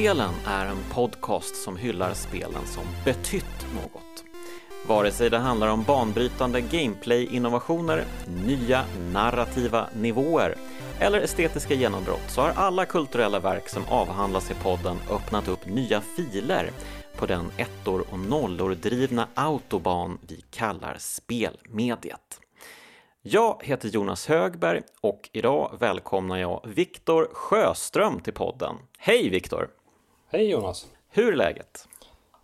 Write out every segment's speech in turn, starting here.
Spelen är en podcast som hyllar spelen som betytt något. Vare sig det handlar om banbrytande gameplay-innovationer, nya narrativa nivåer eller estetiska genombrott så har alla kulturella verk som avhandlas i podden öppnat upp nya filer på den ettor och nollor drivna autoban vi kallar spelmediet. Jag heter Jonas Högberg och idag välkomnar jag Viktor Sjöström till podden. Hej Viktor! Hej Jonas! Hur är läget?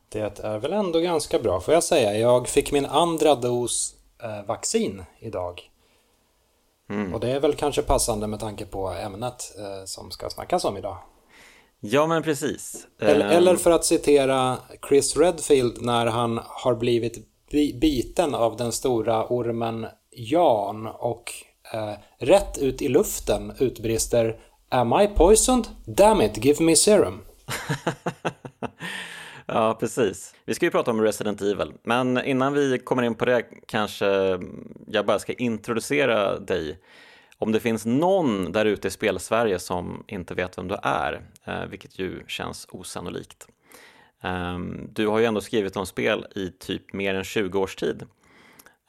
Det är väl ändå ganska bra får jag säga. Jag fick min andra dos eh, vaccin idag. Mm. Och det är väl kanske passande med tanke på ämnet eh, som ska snackas om idag. Ja, men precis. Eller, eller, ehm. för att citera Chris Redfield när han har blivit biten av den stora ormen Jan och eh, rätt ut i luften utbrister Am I poisoned? Damn it, give me serum. ja, precis. Vi ska ju prata om Resident Evil, men innan vi kommer in på det kanske jag bara ska introducera dig. Om det finns någon där ute i spelsverige som inte vet vem du är, eh, vilket ju känns osannolikt. Ehm, du har ju ändå skrivit om spel i typ mer än 20 års tid.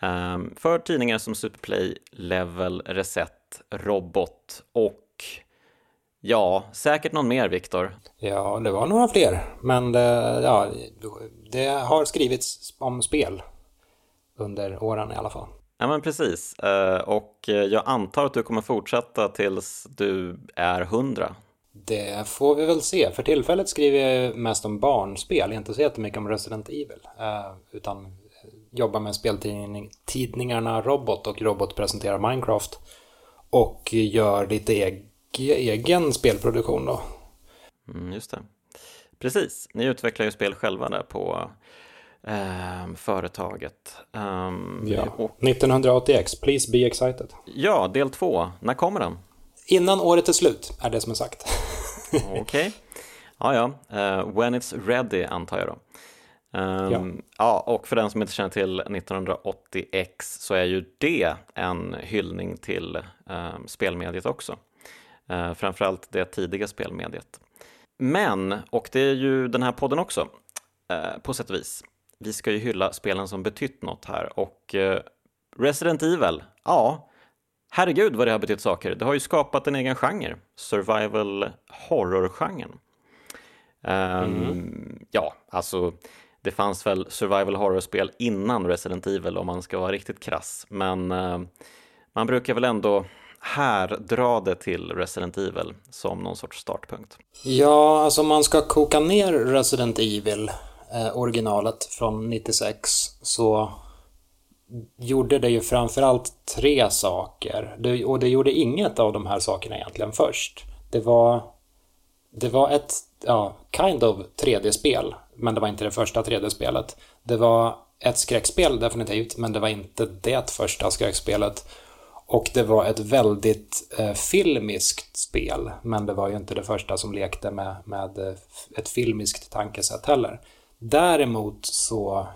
Ehm, för tidningar som Superplay, Level, Reset, Robot och ja, säkert någon mer, Viktor. Ja, det var några fler, men det, ja, det har skrivits om spel under åren i alla fall. Ja, men precis. Uh, och jag antar att du kommer fortsätta tills du är hundra. Det får vi väl se. För tillfället skriver jag mest om barnspel, inte så jättemycket om Resident Evil. Uh, utan jobbar med speltidningarna Robot och Robot presenterar Minecraft. Och gör lite egen spelproduktion då. Mm, just det. Precis, ni utvecklar ju spel själva där på eh, företaget. Um, ja. och... 1980X, please be excited. Ja, del två. När kommer den? Innan året är slut, är det som är sagt. Okej. Okay. Ja, ja. Uh, when it's ready, antar jag då. Um, ja. ja. och för den som inte känner till 1980X så är ju det en hyllning till um, spelmediet också. Uh, framförallt det tidiga spelmediet. Men, och det är ju den här podden också, uh, på sätt och vis. Vi ska ju hylla spelen som betytt något här och uh, Resident Evil, ja, herregud vad det har betytt saker. Det har ju skapat en egen genre, survival horror-genren. Um, mm. Ja, alltså det fanns väl survival horror-spel innan Resident Evil om man ska vara riktigt krass, men uh, man brukar väl ändå här dra det till Resident Evil som någon sorts startpunkt. Ja, alltså om man ska koka ner Resident Evil, eh, originalet från 96, så gjorde det ju framförallt tre saker. Det, och det gjorde inget av de här sakerna egentligen först. Det var, det var ett, ja, kind of 3D-spel men det var inte det första 3D-spelet. Det var ett skräckspel definitivt, men det var inte det första skräckspelet. Och det var ett väldigt eh, filmiskt spel, men det var ju inte det första som lekte med, med eh, ett filmiskt tankesätt heller. Däremot så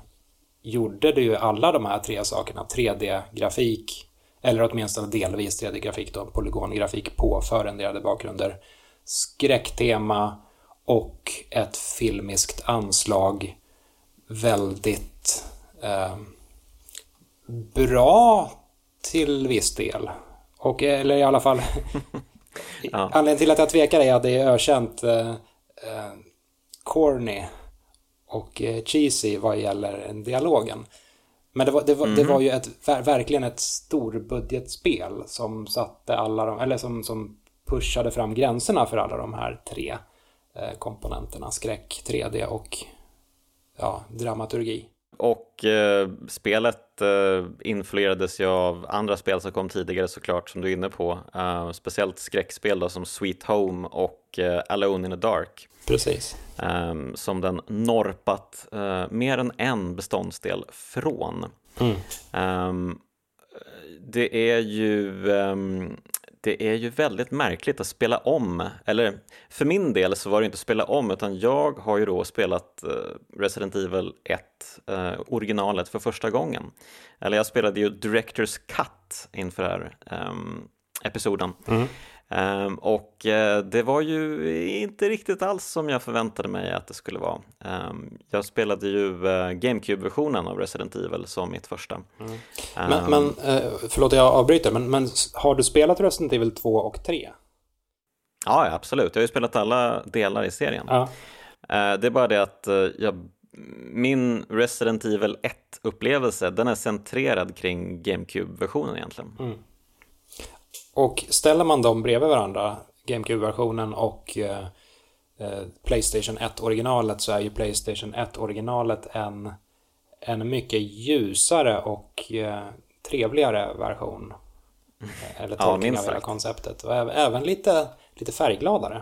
gjorde det ju alla de här tre sakerna, 3D-grafik, eller åtminstone delvis 3D-grafik då, polygongrafik på förrenderade bakgrunder, skräcktema, och ett filmiskt anslag väldigt eh, bra till viss del. Och, eller i alla fall, ja. anledningen till att jag tvekar är att det är ökänt eh, eh, corny och eh, cheesy vad gäller dialogen. Men det var, det var, mm det var mhm. ju ett, verkligen ett storbudgetspel som satte alla de, eller som, som pushade fram gränserna för alla de här tre Eh, komponenterna skräck, 3D och ja, dramaturgi. Och eh, spelet eh, influerades ju av andra spel som kom tidigare såklart som du är inne på. Eh, speciellt skräckspel då, som Sweet Home och eh, Alone in the Dark. Precis. Ehm, som den norpat eh, mer än en beståndsdel från. Mm. Ehm, det är ju um, det är ju väldigt märkligt att spela om, eller för min del så var det inte spela om utan jag har ju då spelat eh, Resident Evil 1, eh, originalet, för första gången. Eller jag spelade ju Directors Cut inför den här eh, episoden. Mm. Um, och uh, det var ju inte riktigt alls som jag förväntade mig att det skulle vara. Um, jag spelade ju uh, GameCube-versionen av Resident Evil som mitt första. Mm. Men, um, men uh, förlåt jag avbryter, men, men har du spelat Resident Evil 2 och 3? Ja, absolut. Jag har ju spelat alla delar i serien. Ja. det är bara det att jag, min Resident Evil 1-upplevelse, den är centrerad kring GameCube-versionen egentligen. Mm. Och ställer man dem bredvid varandra, GameCube-versionen och eh, eh Playstation 1-originalet så är ju Playstation 1-originalet en, en mycket ljusare och eh, trevligare version. Eh, eller tolkning ja, av hela konceptet. Och även, lite, lite färggladare.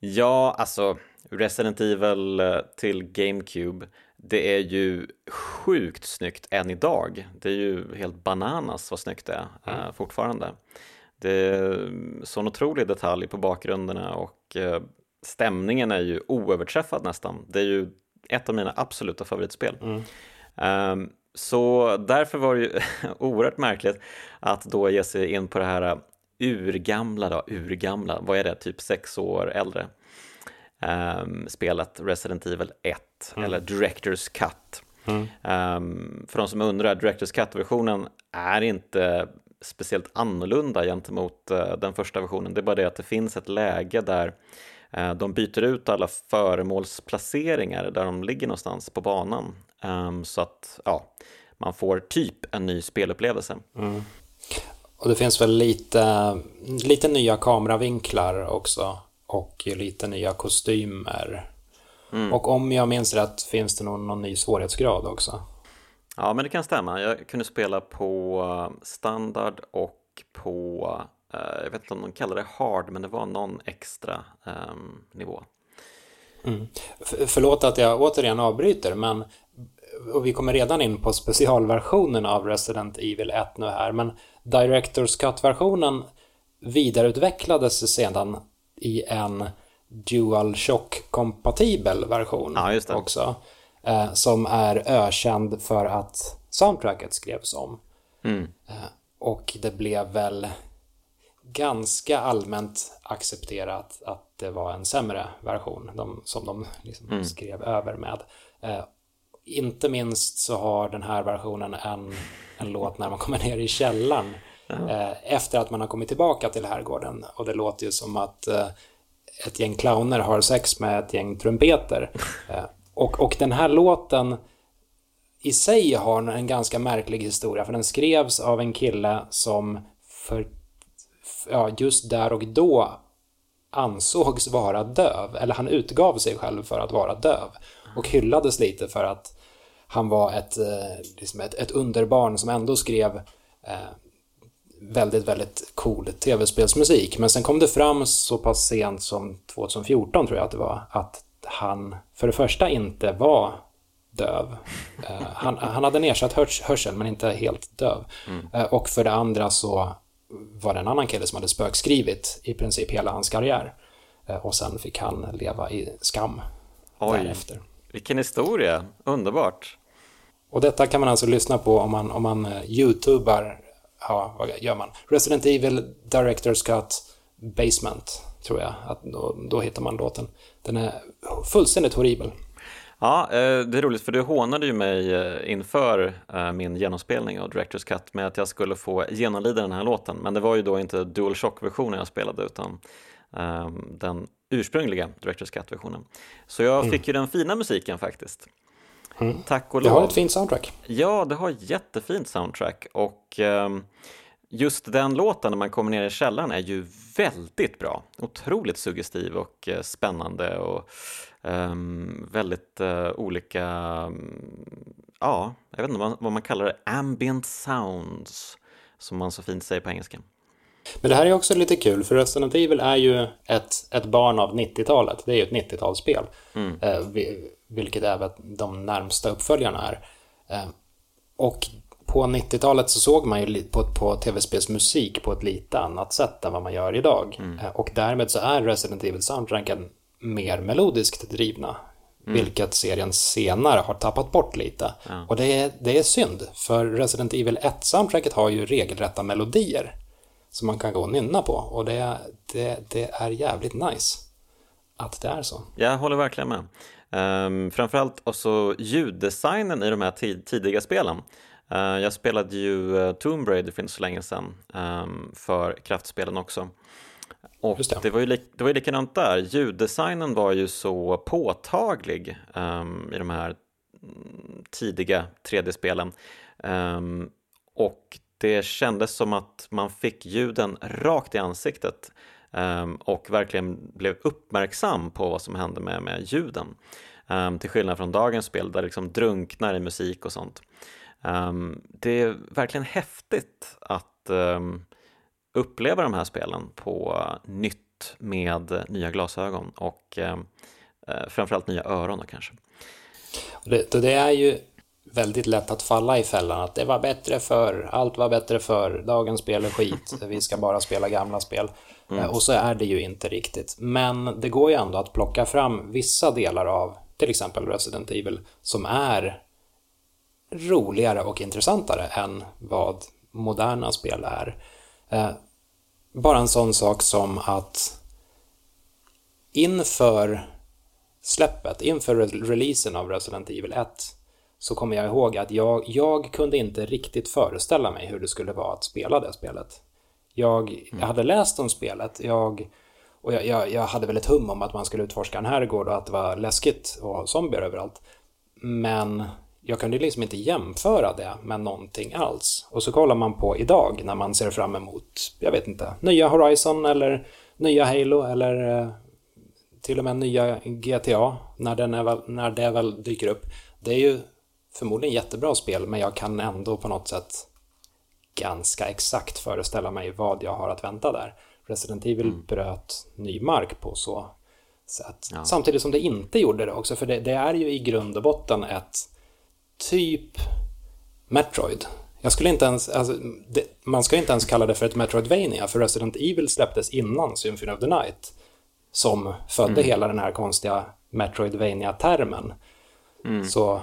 Ja, alltså Resident Evil eh, till GameCube det är ju sjukt snyggt än idag. Det är ju helt bananas vad snyggt det är mm. äh, fortfarande. Det är sån otrolig detalj på bakgrunderna och äh, stämningen är ju oöverträffad nästan. Det är ju ett av mina absoluta favoritspel. Mm. Um, så därför var det ju oerhört märkligt att då ge sig in på det här urgamla då, urgamla, vad är det, typ sex år äldre um, spelet Resident Evil 1 mm. eller Directors Cut. Mm. Um, för de som undrar, Directors Cut-versionen är inte speciellt annorlunda gentemot uh, den första versionen. Det är bara det att det finns ett läge där uh, de byter ut alla föremålsplaceringar där de ligger någonstans på banan. Um, så att ja, man får typ en ny spelupplevelse. Mm. Och det finns väl lite, lite nya kameravinklar också och lite nya kostymer. Mm. Och om jag minns rätt finns det någon, någon ny svårighetsgrad också. Ja, men det kan stämma. Jag kunde spela på eh, standard och på, eh, jag vet inte om de kallar det hard, men det var någon extra eh, nivå. Mm. Förlåt att jag återigen avbryter, men och vi kommer redan in på specialversionen av Resident Evil 1 nu här, men Directors Cut-versionen vidareutvecklades sedan i en DualShock-kompatibel version ja, också. Eh, som är ökänd för att soundtracket skrevs om. Mm. Eh, och det blev väl ganska allmänt accepterat att det var en sämre version de, som de liksom mm. skrev över med. Eh, inte minst så har den här versionen en, en låt när man kommer ner i källaren eh, efter att man har kommit tillbaka till herrgården. Och det låter ju som att eh, ett gäng clowner har sex med ett gäng trumpeter. Eh, och, och den här låten i sig har en ganska märklig historia, för den skrevs av en kille som för, ja, just där och då ansågs vara döv, eller han utgav sig själv för att vara döv och hyllades lite för att han var ett, liksom ett, ett underbarn som ändå skrev eh, väldigt, väldigt cool tv-spelsmusik. Men sen kom det fram så pass sent som 2014 tror jag att det var, att han för det första inte var döv. Uh, han, han hade nedsatt hörs hörsel men inte helt döv. Mm. Uh, och för det andra så var det en annan kille som hade spökskrivit i princip hela hans karriär. Uh, och sen fick han leva i skam Oj, därefter. Vilken historia, underbart. Och detta kan man alltså lyssna på om man, om man youtubar ja, vad gör man? Resident Evil Directors Cut Basement, tror jag. Att då, då hittar man låten. Den är fullständigt horribel. Ja, eh, det är roligt för du hånade ju mig eh, inför eh, min genomspelning av Directors Cut med att jag skulle få genomlida den här låten. Men det var ju då inte DualShock-versionen jag spelade utan um, den ursprungliga Directors Cut-versionen. Så jag mm. fick ju den fina musiken faktiskt. Mm. Tack och lov. Det har ett fint soundtrack. Ja, det har jättefint soundtrack och um, just den låten när man kommer ner i källaren är ju väldigt bra. Otroligt suggestiv och uh, spännande och um, väldigt uh, olika, um, ja, jag vet inte vad, vad man kallar det, ambient sounds som man så fint säger på engelska. Men det här är också lite kul, för Resident Evil är ju ett, ett barn av 90-talet. Det är ju ett 90-talsspel. Mm. Eh, vilket även de närmsta uppföljarna är. Eh, och på 90-talet så såg man ju på, på tv-spelsmusik på ett lite annat sätt än vad man gör idag. Mm. Eh, och därmed så är Resident Evil-soundtracken mer melodiskt drivna. Mm. Vilket serien senare har tappat bort lite. Ja. Och det är, det är synd, för Resident Evil 1-soundtracket har ju regelrätta melodier. Som man kan gå och nynna på och det, det, det är jävligt nice att det är så. Jag håller verkligen med. Um, framförallt också ljuddesignen i de här tidiga spelen. Uh, jag spelade ju uh, Tomb Raider för inte så länge sedan um, för kraftspelen också. Och det. det. var ju det var ju likadant där, ljuddesignen var ju så påtaglig um, i de här tidiga 3D-spelen. Um, och det kändes som att man fick ljuden rakt i ansiktet ehm, och verkligen blev uppmärksam på vad som hände med, med ljuden. Ehm, till skillnad från dagens spel där det liksom drunknar i musik och sånt. Ehm, det är verkligen häftigt att uppleva de här spelen på nytt med nya glasögon och eh, framförallt nya öron då kanske. Det, det är ju väldigt lätt att falla i fällan att det var bättre för allt var bättre för dagens spel är skit, vi ska bara spela gamla spel. Mm. Och så är det ju inte riktigt. Men det går ju ändå att plocka fram vissa delar av till exempel Resident Evil som är roligare och intressantare än vad moderna spel är. Eh, bara en sån sak som att inför släppet, inför releasen av Resident Evil 1 så kommer jag ihåg att jag, jag kunde inte riktigt föreställa mig hur det skulle vara att spela det spelet. Jag, jag mm. hade läst om spelet, jag, och jag, jag, jag, hade väl ett hum om att man skulle utforska en herrgård och att det var läskigt och zombier överallt. Men jag kunde liksom inte jämföra det med någonting alls. Och så kollar man på idag när man ser fram emot, jag vet inte, nya Horizon eller nya Halo eller eh, till och med nya GTA när, den är väl, när det väl dyker upp. Det är ju förmodligen jättebra spel men jag kan ändå på något sätt ganska exakt föreställa mig vad jag har att vänta där. Resident Evil mm. bröt ny mark på så sätt. Ja. Samtidigt som det inte gjorde det också, för det, det, är ju i grund och botten ett typ Metroid. Jag skulle inte ens, alltså, det, man ska inte ens kalla det för ett Metroidvania, för Resident Evil släpptes innan Symphony of the Night, som födde mm. hela den här konstiga Metroidvania-termen. Mm. Så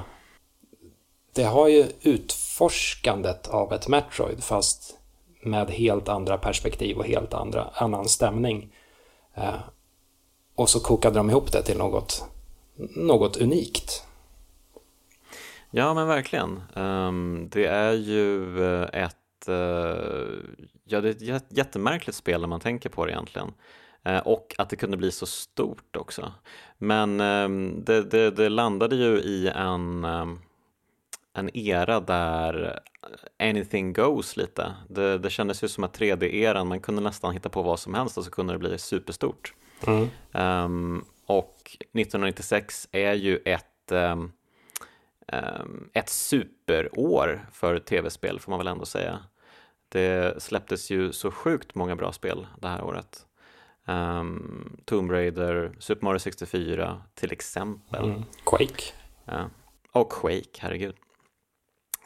det har ju utforskandet av ett Metroid fast med helt andra perspektiv och helt andra, annan stämning. Eh, och så kokade de ihop det till något, något unikt. Ja men verkligen. Um, det är ju eh, ett, uh, ja, det är ett jättemärkligt spel när man tänker på det egentligen. Uh, och att det kunde bli så stort också. Men um, det, det, det, landade ju i en um, en era där anything goes lite. Det, det kändes ju som att 3D-eran, man kunde nästan hitta på vad som helst och så kunde det bli superstort. Mm. Um, och 1996 är ju ett, um, ett superår för tv-spel får man väl ändå säga. Det släpptes ju så sjukt många bra spel det här året. Um, Tomb Raider, Super Mario 64 till exempel. Mm. Quake. Ja. Och Quake, herregud.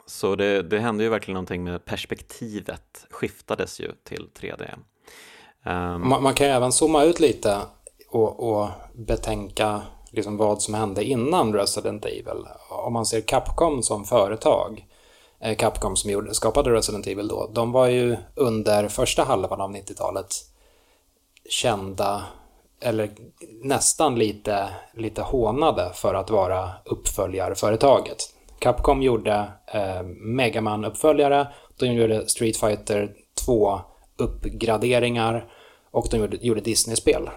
Så det, det hände ju verkligen någonting med perspektivet skiftades ju till 3D. Um, ehm. man, man, kan ju även zooma ut lite och, och betänka liksom vad som hände innan Resident Evil. Om man ser Capcom som företag, eh, Capcom som gjorde, skapade Resident Evil då, de var ju under första halvan av 90-talet kända eller nästan lite, lite hånade för att vara uppföljarföretaget. Capcom gjorde eh, Megaman-uppföljare, de gjorde Street Fighter 2 uppgraderingar och de gjorde, gjorde Disney-spel.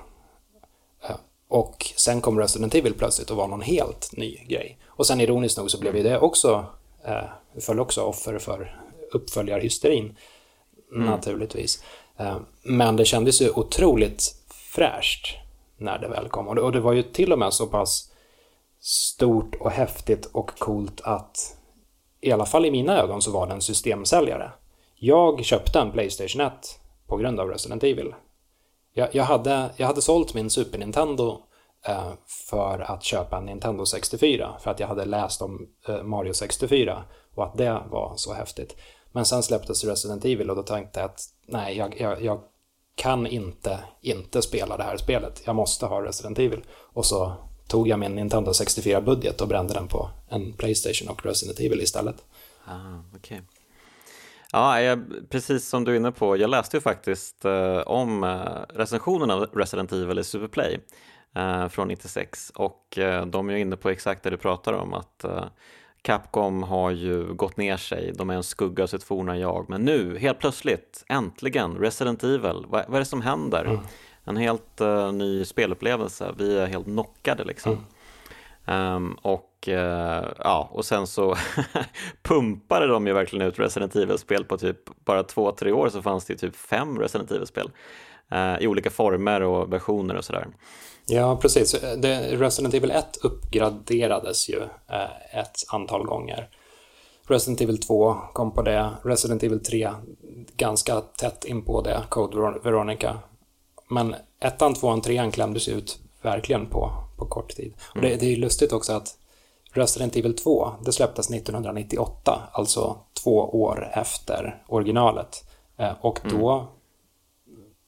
Eh, och sen kom Resident Evil plötsligt och var någon helt ny grej. Och sen ironiskt nog så blev ju det också, eh, föll också offer för uppföljarhysterin, mm. naturligtvis. Eh, men det kändes ju otroligt fräscht när det väl kom. Och det, och det var ju till och med så pass stort och häftigt och coolt att i alla fall i mina ögon så var det en systemsäljare. Jag köpte en Playstation 1 på grund av Resident Evil. Jag, jag hade, jag hade sålt min Super Nintendo eh, för att köpa en Nintendo 64 för att jag hade läst om eh, Mario 64 och att det var så häftigt. Men sen släpptes Resident Evil och då tänkte jag att nej, jag, jag, jag kan inte inte spela det här spelet. Jag måste ha Resident Evil. Och så tog jag min Nintendo 64-budget och brände den på en Playstation och Resident Evil istället. Ah, okay. Ja, jag, precis som du är inne på, jag läste ju faktiskt eh, om eh, recensionen av Resident Evil i Superplay eh, från 96 och eh, de är ju inne på exakt det du pratar om att eh, Capcom har ju gått ner sig, de är en skugga av sitt forna jag, men nu helt plötsligt, äntligen, Resident Evil, vad, vad är det som händer? Mm. En helt uh, ny spelupplevelse, vi är helt knockade liksom. Mm. Um, och, uh, ja, och sen så pumpade de ju verkligen ut Resident Evil-spel på typ bara två, tre år så fanns det ju typ fem Resident Evil-spel uh, i olika former och versioner och sådär. Ja, precis. Det, Resident Evil 1 uppgraderades ju uh, ett antal gånger. Resident Evil 2 kom på det, Resident Evil 3 ganska tätt in på det, Code Veronica. Men ettan, tvåan, trean klämdes ut verkligen på, på kort tid. Och det, det är lustigt också att Resident Evil 2, det släpptes 1998, alltså två år efter originalet. Eh, och då, mm.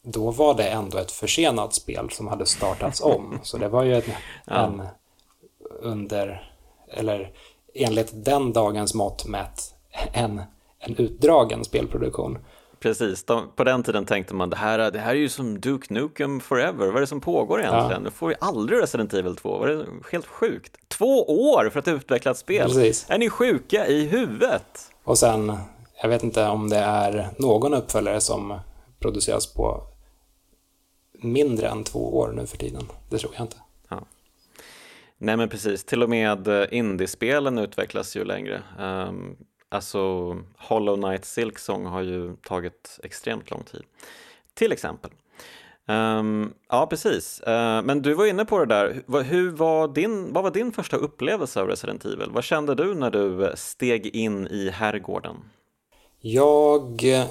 då var det ändå ett försenat spel som hade startats om. Så det var ju en, ja. en under, eller enligt den dagens mått mätt, en, en utdragen spelproduktion. Precis, de, på den tiden tänkte man det här, det här är ju som Duke Nukem Forever, vad är det som pågår egentligen? Ja. Nu får vi aldrig Resident Evil 2, vad är det helt sjukt? Två år för att utveckla ett spel! Precis. Är ni sjuka i huvudet? Och sen, jag vet inte om det är någon uppföljare som produceras på mindre än två år nu för tiden. Det tror jag inte. Ja. Nej men precis, till och med eh, indiespelen utvecklas ju längre. Um, Alltså Hollow Knight Silksong har ju tagit extremt lång tid. Till exempel. Um, ja, precis. Uh, men du var inne på det där. Hur var din, vad var din första upplevelse av Resident Evil? Vad kände du när du eh, steg in i herrgården? Jag, eh,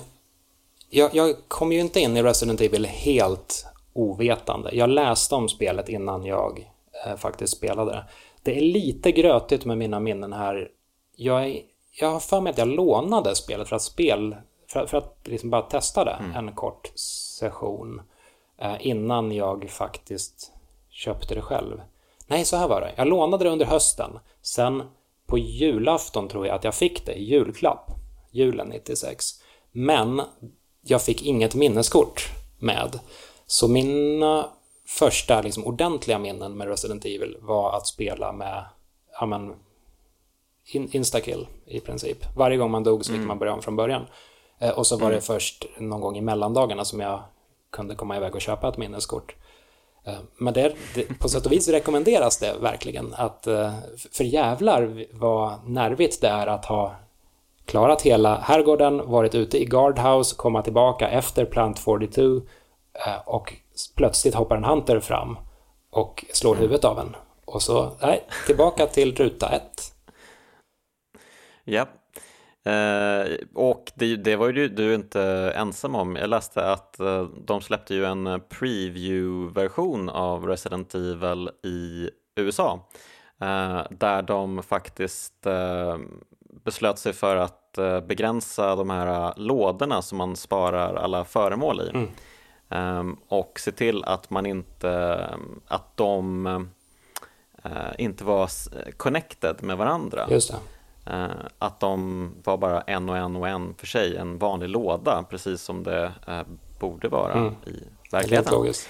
jag, jag kom ju inte in i Resident Evil helt ovetande. Jag läste om spelet innan jag eh, faktiskt spelade det. Det är lite grötigt med mina minnen här. Jag är jag har för mig att jag lånade spelet för att spel för, för att liksom bara testa det mm. en kort session eh, innan jag faktiskt köpte det själv. Nej, så här var det. Jag lånade det under hösten. Sen på julafton tror jag att jag fick det i julklapp. Julen 96. Men jag fick inget minneskort med. Så mina första liksom, ordentliga minnen med Resident Evil var att spela med ja, men, in, instakill i princip. Varje gång man dog så fick mm. man börja om från början. Eh, och så var mm. det först någon gång i mellandagarna som jag kunde komma iväg och köpa ett minneskort. Eh, men det, det, på sätt och vis rekommenderas det verkligen att eh, för jävlar vad nervigt det är att ha klarat hela herrgården, varit ute i Guardhouse, komma tillbaka efter Plant 42 eh, och plötsligt hoppar en Hunter fram och slår mm. huvudet av en. Och så, nej, tillbaka till ruta ett. Ja, eh, och det, det, var ju du inte ensam om. Jag läste att eh, de släppte ju en preview-version av Resident Evil i USA eh, där de faktiskt eh, beslöt sig för att eh, begränsa de här lådorna som man sparar alla föremål i. Mm. Um, och se till att man inte, att de inte var connected med varandra. Just det. Eh, att de var bara en och en och en för sig, en vanlig låda, precis som det eh, borde vara mm. i verkligheten. Rent logiskt.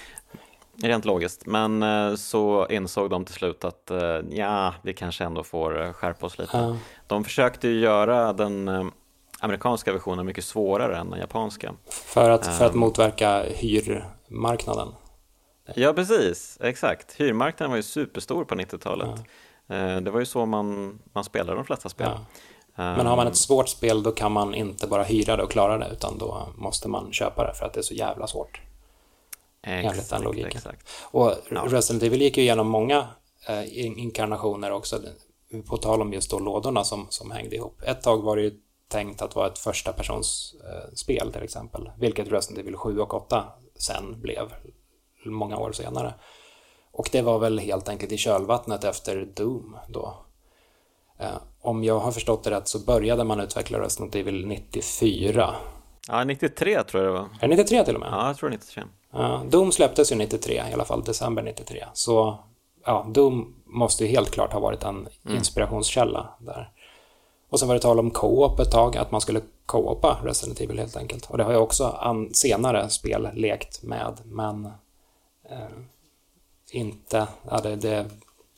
Rent logiskt, men eh, så insåg de till slut att ja, vi kanske ändå får skärpa oss lite. Ja. De försökte ju göra den amerikanska versionen mycket svårare än den japanska. För att, för att motverka hyrmarknaden? Ja, precis, exakt. Hyrmarknaden var ju superstor på 90-talet. Ja. Eh, det var ju så man, man spelade de flesta spel. Ja. Men har man ett svårt spel då kan man inte bara hyra det och klara det utan då måste man köpa det för att det är så jävla svårt. Exakt, den logiken. Exakt. Och Resident Evil gick ju igenom många eh, inkarnationer också, på tal om just då lådorna som, som hängde ihop. Ett tag var det ju tänkt att vara ett första persons eh, spel till exempel, vilket Resident Evil 7 och 8 sen blev många år senare. Och det var väl helt enkelt i kölvattnet efter Doom då. Eh, om jag har förstått det rätt så började man utveckla Resident Evil 94. Ja, 93 tror jag det var. Är det 93 till och med? Ja, jag tror 93. Ja, Doom släpptes ju 93 i alla fall, december 93. Så ja, Doom måste ju helt klart ha varit en mm. inspirationskälla där. Och sen var det tal om co-op ett tag, att man skulle co-opa Resident Evil helt enkelt. Och det har jag också senare spel lekt med, men eh, inte, ja, det, det,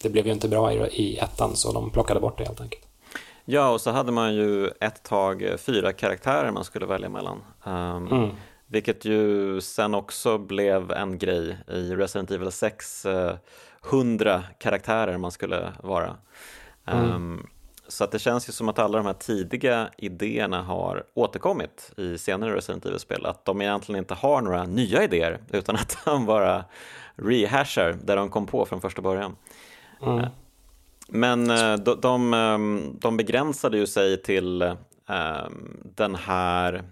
det, blev ju inte bra i, i ettan så de plockade bort det helt enkelt. Ja, och så hade man ju ett tag fyra karaktärer man skulle välja mellan. Um, mm. Vilket ju sen också blev en grej i Resident Evil 6, uh, 100 karaktärer man skulle vara. Mm. Så att det känns ju som att alla de här tidiga idéerna har återkommit i senare Resident Evil-spel. Att de egentligen inte har några nya idéer utan att de bara rehashar där de kom på från första början. Mm. Eh, men eh, de, de, ehm, de begränsade ju sig till ehm, den här,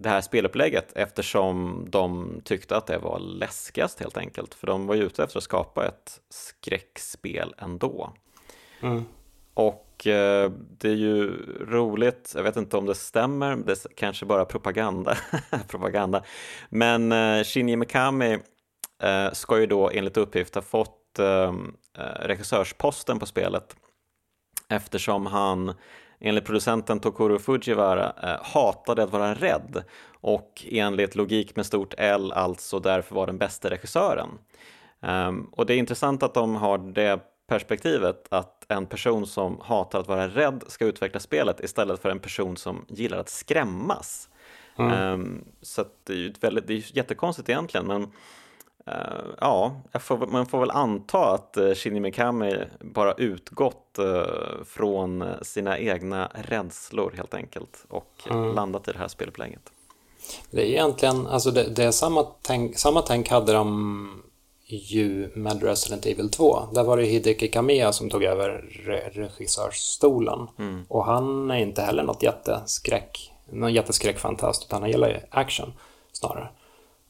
det här spelupplägget eftersom de tyckte att det var läskigast helt enkelt. För de var ju ute efter att skapa ett skräckspel ändå. Mm. Och eh, det är ju roligt, jag vet inte om det stämmer, det är kanske bara propaganda, propaganda. men eh, Shinji Mikami eh, ska ju då enligt uppgift ha fått ehm, eh, regissörsposten på spelet eftersom han enligt producenten Tokuro Fujiwara eh, hatade att vara rädd och enligt logik med stort L alltså därför var den bästa regissören. Um, och det är intressant att de har det perspektivet att en person som hatar att vara rädd ska utveckla spelet istället för en person som gillar att skrämmas. Mm. Um, så det är ju väldigt, det är jättekonstigt egentligen men uh, ja, får, man får väl anta att uh, Shinji Mikami bara utgått uh, från sina egna rädslor helt enkelt och mm. landat i det här spelupplägget. Det är egentligen, alltså det, det är samma tänk, samma tänk hade de ju med Resident Evil 2. Där var det Hideki Kamiya som tog över re regissörsstolen. Mm. Och han är inte heller något jätteskräck, någon jätteskräckfantast, utan han gillar ju action snarare.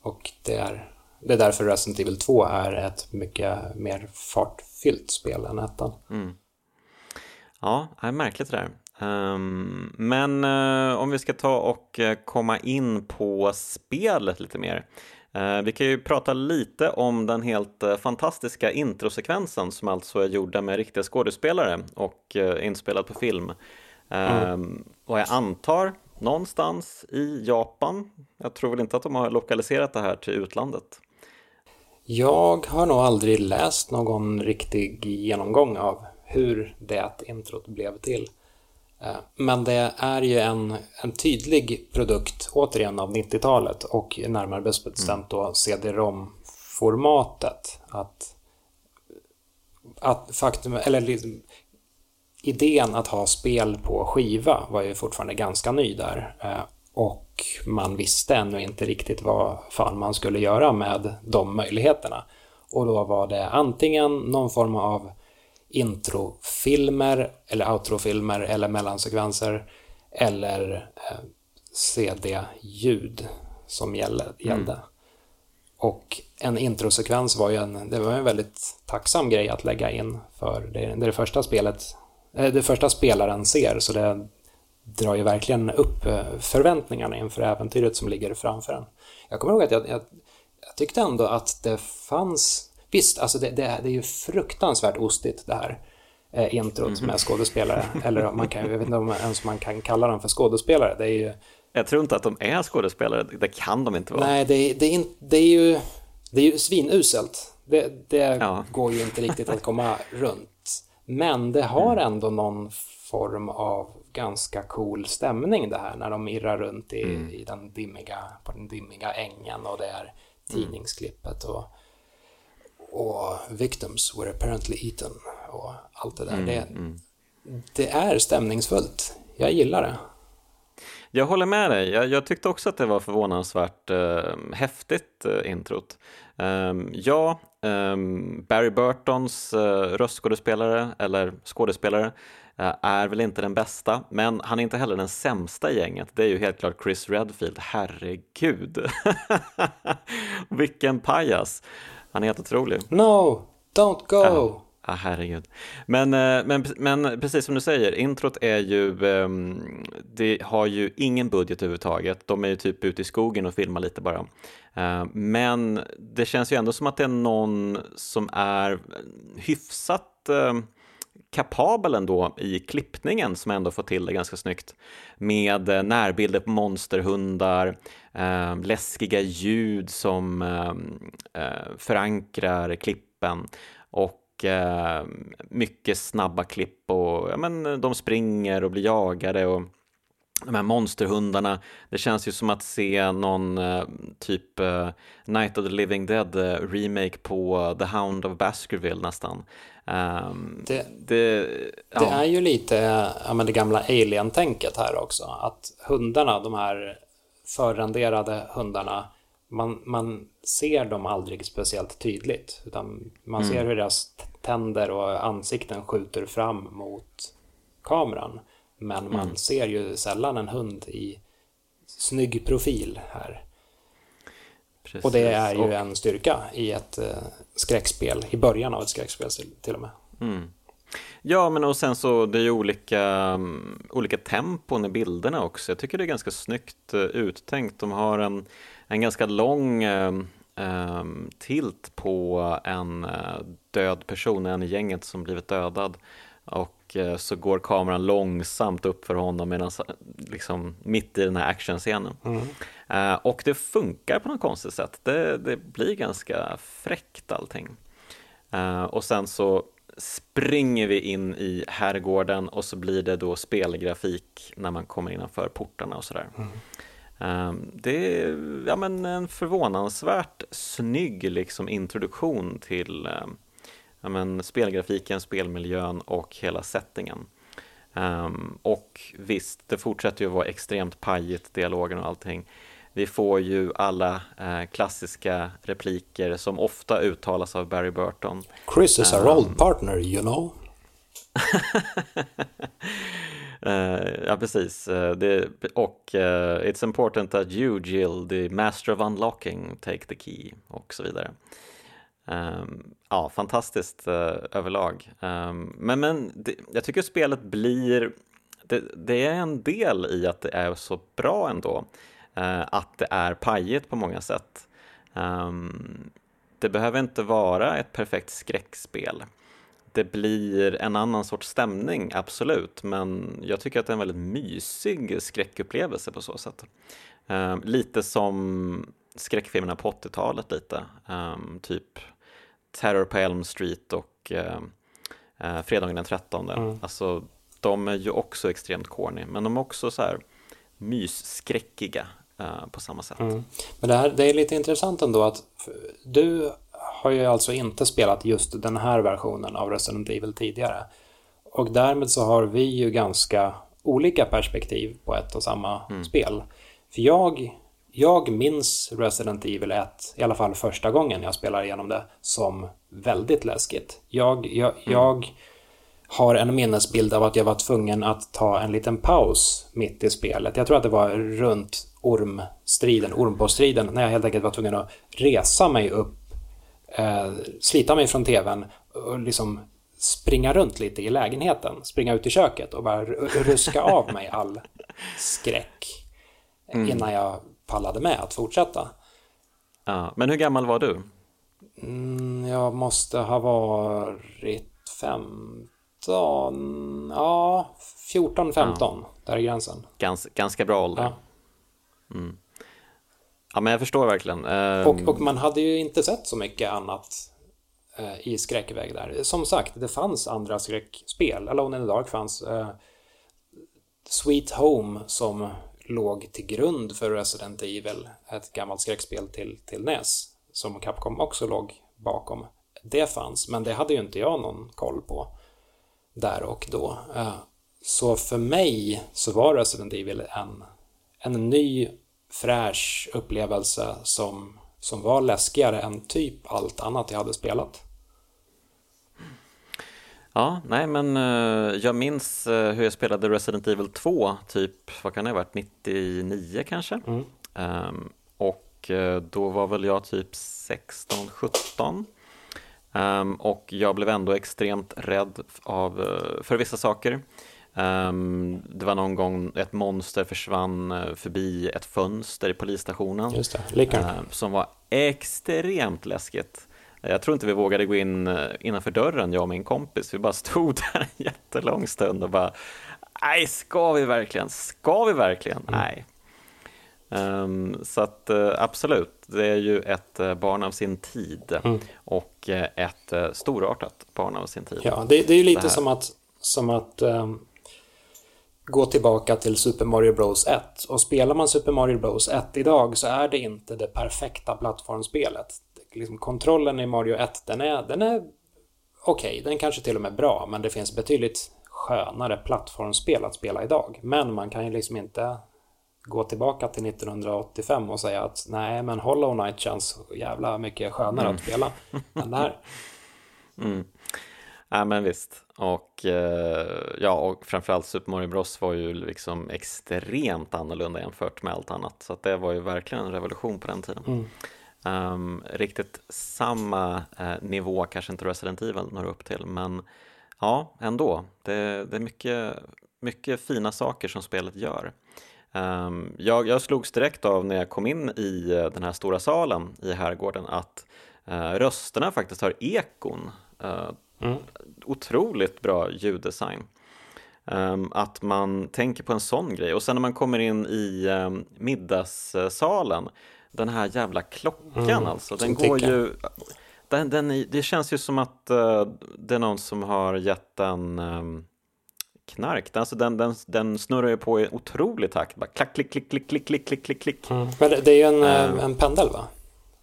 Och det är, det är därför Resident Evil 2 är ett mycket mer fartfyllt spel än ettan. Mm. Ja, det är märkligt det där. Um, men uh, om vi ska ta och uh, komma in på spelet lite mer. Eh, vi kan ju prata lite om den helt eh, fantastiska introsekvensen som alltså är gjorda med riktiga skådespelare och eh, inspelad på film. Mm. Och jag antar någonstans i Japan. Jag tror väl inte att de har lokaliserat det här till utlandet. Jag har nog aldrig läst någon riktig genomgång av hur det introt blev till. Eh, men det är ju en, en tydlig produkt, återigen, av 90-talet och närmare bestämt då CD-ROM-formatet. Att, att faktum, eller liksom, idén att ha spel på skiva var ju fortfarande ganska ny där. Eh, och man visste ännu inte riktigt vad fan man skulle göra med de möjligheterna. Och då var det antingen någon form av introfilmer eller outrofilmer eller mellansekvenser eller eh, CD-ljud som gällde. Mm. Och en introsekvens var ju en, det var en väldigt tacksam grej att lägga in för det, det är det första spelet, eh, det första spelaren ser så det drar ju verkligen upp eh, förväntningarna inför äventyret som ligger framför en. Jag kommer ihåg att jag, jag, jag tyckte ändå att det fanns Visst, alltså det, det, det är ju fruktansvärt ostigt det här eh, introt mm. med skådespelare. Eller man kan, jag vet inte om ens man kan kalla dem för skådespelare. Det är ju... Jag tror inte att de är skådespelare, det kan de inte vara. Nej, det, det, är, det är ju, det är ju svinuselt. Det, det ja. går ju inte riktigt att komma runt. Men det har mm. ändå någon form av ganska cool stämning det här när de irrar runt i, mm. i den dimmiga, på den dimmiga ängen och det är mm. tidningsklippet och och victims were apparently eaten och allt det där. Mm, det, mm. det är stämningsfullt. Jag gillar det. Jag håller med dig. Jag, jag tyckte också att det var förvånansvärt eh, häftigt eh, introt. Um, ja, um, Barry Burtons uh, röstskådespelare, eller skådespelare, uh, är väl inte den bästa, men han är inte heller den sämsta i gänget. Det är ju helt klart Chris Redfield, herregud. Vilken pajas. Han är helt otrolig. No, don't go! Ja. Ah, herregud. Men, eh, men, men precis som du säger, introt är ju, ehm, det har ju ingen budget överhuvudtaget. De är ju typ ute i skogen och filmar lite bara. Eh, men det känns ju ändå som att det är någon som är hyfsat ehm, kapabel ändå i klippningen som ändå får till det ganska snyggt med eh, närbilder på monsterhundar, eh, läskiga ljud som eh, eh, förankrar klippen och eh, mycket snabba klipp och ja, men, de springer och blir jagade och de här monsterhundarna, det känns ju som att se någon eh, typ Night of the Living Dead-remake på The Hound of Baskerville nästan. Um, det, det, ja. det, är ju lite ja, men det gamla alien-tänket här också, att hundarna, de här förrenderade hundarna, man, man ser dem aldrig speciellt tydligt, utan man mm. ser hur deras tänder och ansikten skjuter fram mot kameran. Men man mm. ser ju sällan en hund i snygg profil här. Precis. Och det är ju en styrka i ett eh, skräckspel, i början av ett skräckspel till och med. Mm. Ja, men och sen så det är ju olika, um, olika tempon i bilderna också. Jag tycker det är ganska snyggt uh, uttänkt. De har en, en ganska lång um, tilt på en uh, död person, en i gänget som blivit dödad. Och Eh, så går kameran långsamt upp för honom medan, liksom, mitt i den här actionscenen. Mm. Uh, och det funkar på något konstigt sätt. Det, det blir ganska fräckt allting. Uh, och sen så springer vi in i herrgården och så blir det då spelgrafik när man kommer innanför portarna och sådär. Mm. Uh, det är ja, men en förvånansvärt snygg liksom, introduktion till ja, men, spelgrafiken, spelmiljön och hela settingen. Um, och visst, det fortsätter ju att vara extremt pajigt, dialogen och allting. Vi får ju alla eh, klassiska repliker som ofta uttalas av Barry Burton. Chris is our um, old partner, you know. uh, ja, precis. Uh, det, och uh, It's important that you, Jill, the master of unlocking, take the key och så vidare. Um, ja, fantastiskt uh, överlag. Um, men men det, jag tycker spelet blir, det, det, är en del i att det är så bra ändå, uh, att det är pajigt på många sätt. Um, det behöver inte vara ett perfekt skräckspel. Det blir en annan sorts stämning, absolut, men jag tycker att det är en väldigt mysig skräckupplevelse på så sätt. lite som skräckfilmerna på 80-talet lite, typ Terror på Elm Street och eh, eh, Fredagen den 13. Mm. Alltså, de är ju också extremt corny, men de är också så här mysskräckiga eh, på samma sätt. Mm. Men det, här, det är lite intressant ändå att du har ju alltså inte spelat just den här versionen av Resident Evil tidigare. Och därmed så har vi ju ganska olika perspektiv på ett och samma mm. spel. För jag jag minns Resident Evil 1, i alla fall första gången jag spelar igenom det, som väldigt läskigt. Jag, jag, mm. jag har en minnesbild av att jag var tvungen att ta en liten paus mitt i spelet. Jag tror att det var runt ormstriden, ormpåstriden, när jag helt enkelt var tvungen att resa mig upp, eh, slita mig från tvn och liksom springa runt lite i lägenheten, springa ut i köket och bara ruska av mig all skräck mm. innan jag pallade med att fortsätta. Ja, men hur gammal var du? Mm, jag måste ha varit 15, ja 14, 15, ja. där är gränsen. Gans, ganska bra ålder. Ja. Mm. ja, men jag förstår verkligen. Um... Och, och, man hade ju inte sett så mycket annat uh, i skräckväg där. Som sagt, det fanns andra skräckspel. Alone in the Dark fanns. Uh, Sweet Home som låg till grund för Resident Evil, ett gammalt skräckspel till, till NES, som Capcom också låg bakom. Det fanns, men det hade ju inte jag någon koll på där och då. Eh, så för mig så var Resident Evil en, en ny fräsch upplevelse som, som var läskigare än typ allt annat jag hade spelat. Ja, nej men uh, jag minns uh, hur jag spelade Resident Evil 2, typ, vad kan det ha varit, 99 kanske? Mm. Um, och uh, då var väl jag typ 16, 17. Um, och jag blev ändå extremt rädd av, för vissa saker. Um, det var någon gång ett monster försvann förbi ett fönster i polisstationen. Just det, som var extremt läskigt. Jag tror inte vi vågade gå in eh, innanför dörren, jag och min kompis. Vi bara stod där en jättelång stund och bara, nej, ska vi verkligen? Ska vi verkligen? Mm. Nej. Um, så att uh, absolut, det är ju ett uh, barn av sin tid mm. och ett storartat barn av sin tid. Ja, det, det är ju lite som att, som att um, gå tillbaka till Super Mario Bros 1. Och spelar man Super Mario Bros 1 idag så är det inte det perfekta plattformsspelet. Liksom, kontrollen i Mario 1, den är, den är okej, okay, den kanske till och med bra, men det finns betydligt skönare plattformsspel att spela idag. Men man kan ju liksom inte gå tillbaka till 1985 och säga att nej, men Hollow Knight känns jävla mycket skönare mm. att spela än det här. Mm. Ja men visst, och eh, ja, och framförallt Super Mario Bros var ju liksom extremt annorlunda jämfört med allt annat, så att det var ju verkligen en revolution på den tiden. Mm. Um, riktigt samma uh, nivå kanske inte Resident Evil når upp till, men ja, ändå. Det, det är mycket, mycket fina saker som spelet gör. Um, jag, jag slogs direkt av när jag kom in i uh, den här stora salen i herrgården att uh, rösterna faktiskt har ekon. Uh, mm. Otroligt bra ljuddesign. Um, att man tänker på en sån grej och sen när man kommer in i um, middagssalen den här jävla klockan mm, alltså, den går tickar. ju den, den, det känns ju som att uh, det är någon som har gett den um, knark. Alltså den, den, den snurrar ju på i otrolig takt. Bara klack, klick, klick, klick, klick, klick, klick, klick. Mm. Men det, det är ju en, uh, en pendel va?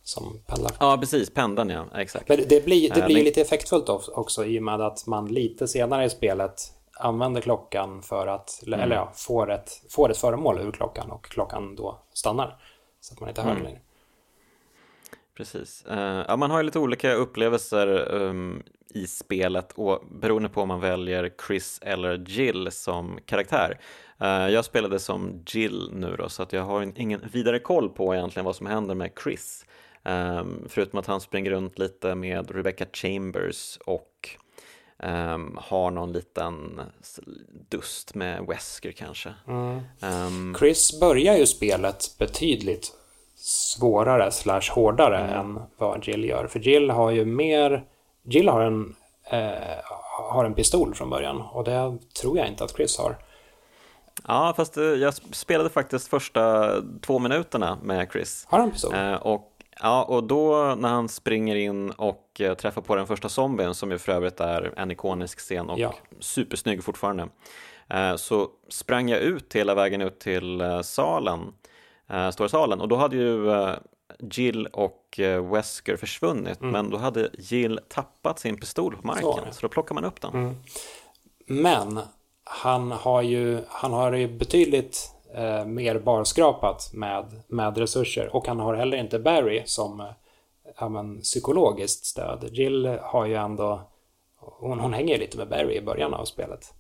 Som pendlar. Ja, precis. Pendeln ja, exakt. Men det blir, det blir uh, lite effektfullt också i och med att man lite senare i spelet använder klockan för att, mm. eller ja, får ett, får ett föremål ur klockan och klockan då stannar. Så att man inte hör mm. längre. Precis. Uh, ja, man har ju lite olika upplevelser um, i spelet och beroende på om man väljer Chris eller Jill som karaktär. Uh, jag spelade som Jill nu då, så att jag har ingen vidare koll på egentligen vad som händer med Chris. Um, förutom att han springer runt lite med Rebecca Chambers och um, har någon liten dust med Wesker kanske. Mm. Um, Chris börjar ju spelet betydligt svårare slash hårdare mm. än vad Jill gör. För Jill har ju mer... Jill har en, eh, har en pistol från början och det tror jag inte att Chris har. Ja, fast eh, jag spelade faktiskt första två minuterna med Chris. Har han pistol? Eh, och Ja, och då när han springer in och eh, träffar på den första zombien, som ju för övrigt är en ikonisk scen och ja. supersnygg fortfarande, eh, så sprang jag ut hela vägen ut till eh, salen, stora salen, och då hade ju Jill och Wesker försvunnit, mm. men då hade Jill tappat sin pistol på marken, så, så då plockar man upp den. Mm. Men han har ju, han har ju betydligt eh, mer barskrapat med, med resurser. Och han har heller inte Barry som eh, ja, men, psykologiskt stöd. Jill har ju ändå, hon, hon hänger lite med Barry i början av spelet.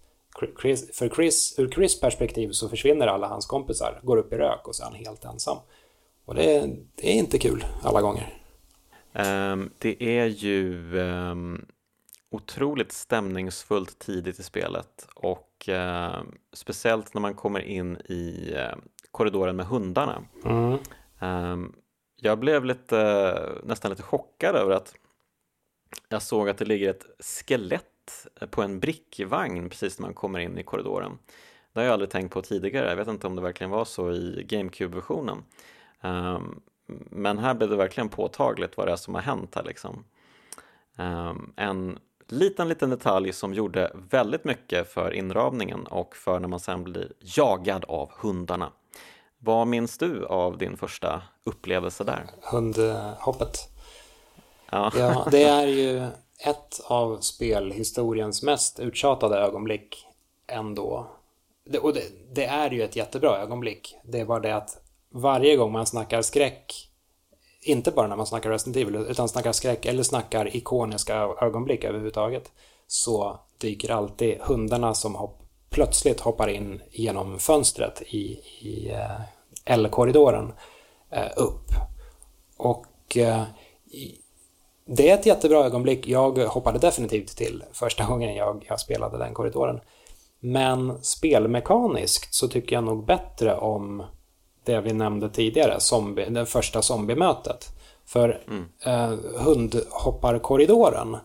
Chris, för Chris, ur Chris perspektiv så försvinner alla hans kompisar, går upp i rök och så är han helt ensam. Och det, det är inte kul alla gånger. Um, det är ju um, otroligt stämningsfullt tidigt i spelet och eh, speciellt när man kommer in i eh, korridoren med hundarna. Mm. Eh, jag blev lite, nästan lite chockad över att jag såg att det ligger ett skelett på en brickvagn precis när man kommer in i korridoren. Det har jag aldrig tänkt på tidigare, jag vet inte om det verkligen var så i GameCube-versionen. Um, men här blev det verkligen påtagligt vad det är som har hänt här liksom. Um, en liten, liten detalj som gjorde väldigt mycket för inramningen och för när man sen blir jagad av hundarna. Vad minns du av din första upplevelse där? Hundhoppet. Ja. ja, det är ju ett av spelhistoriens mest uttjatade ögonblick ändå. Det, och det, det, är ju ett jättebra ögonblick. Det är bara det att varje gång man snackar skräck inte bara när man snackar Resident Evil, utan snackar skräck eller snackar ikoniska ögonblick överhuvudtaget, så dyker alltid hundarna som hopp, plötsligt hoppar in genom fönstret i, i eh, L-korridoren eh, upp. Och eh, det är ett jättebra ögonblick. Jag hoppade definitivt till första gången jag, jag spelade den korridoren. Men spelmekaniskt så tycker jag nog bättre om det vi nämnde tidigare, zombie, det första zombiemötet. För mm. eh, hundhopparkorridoren,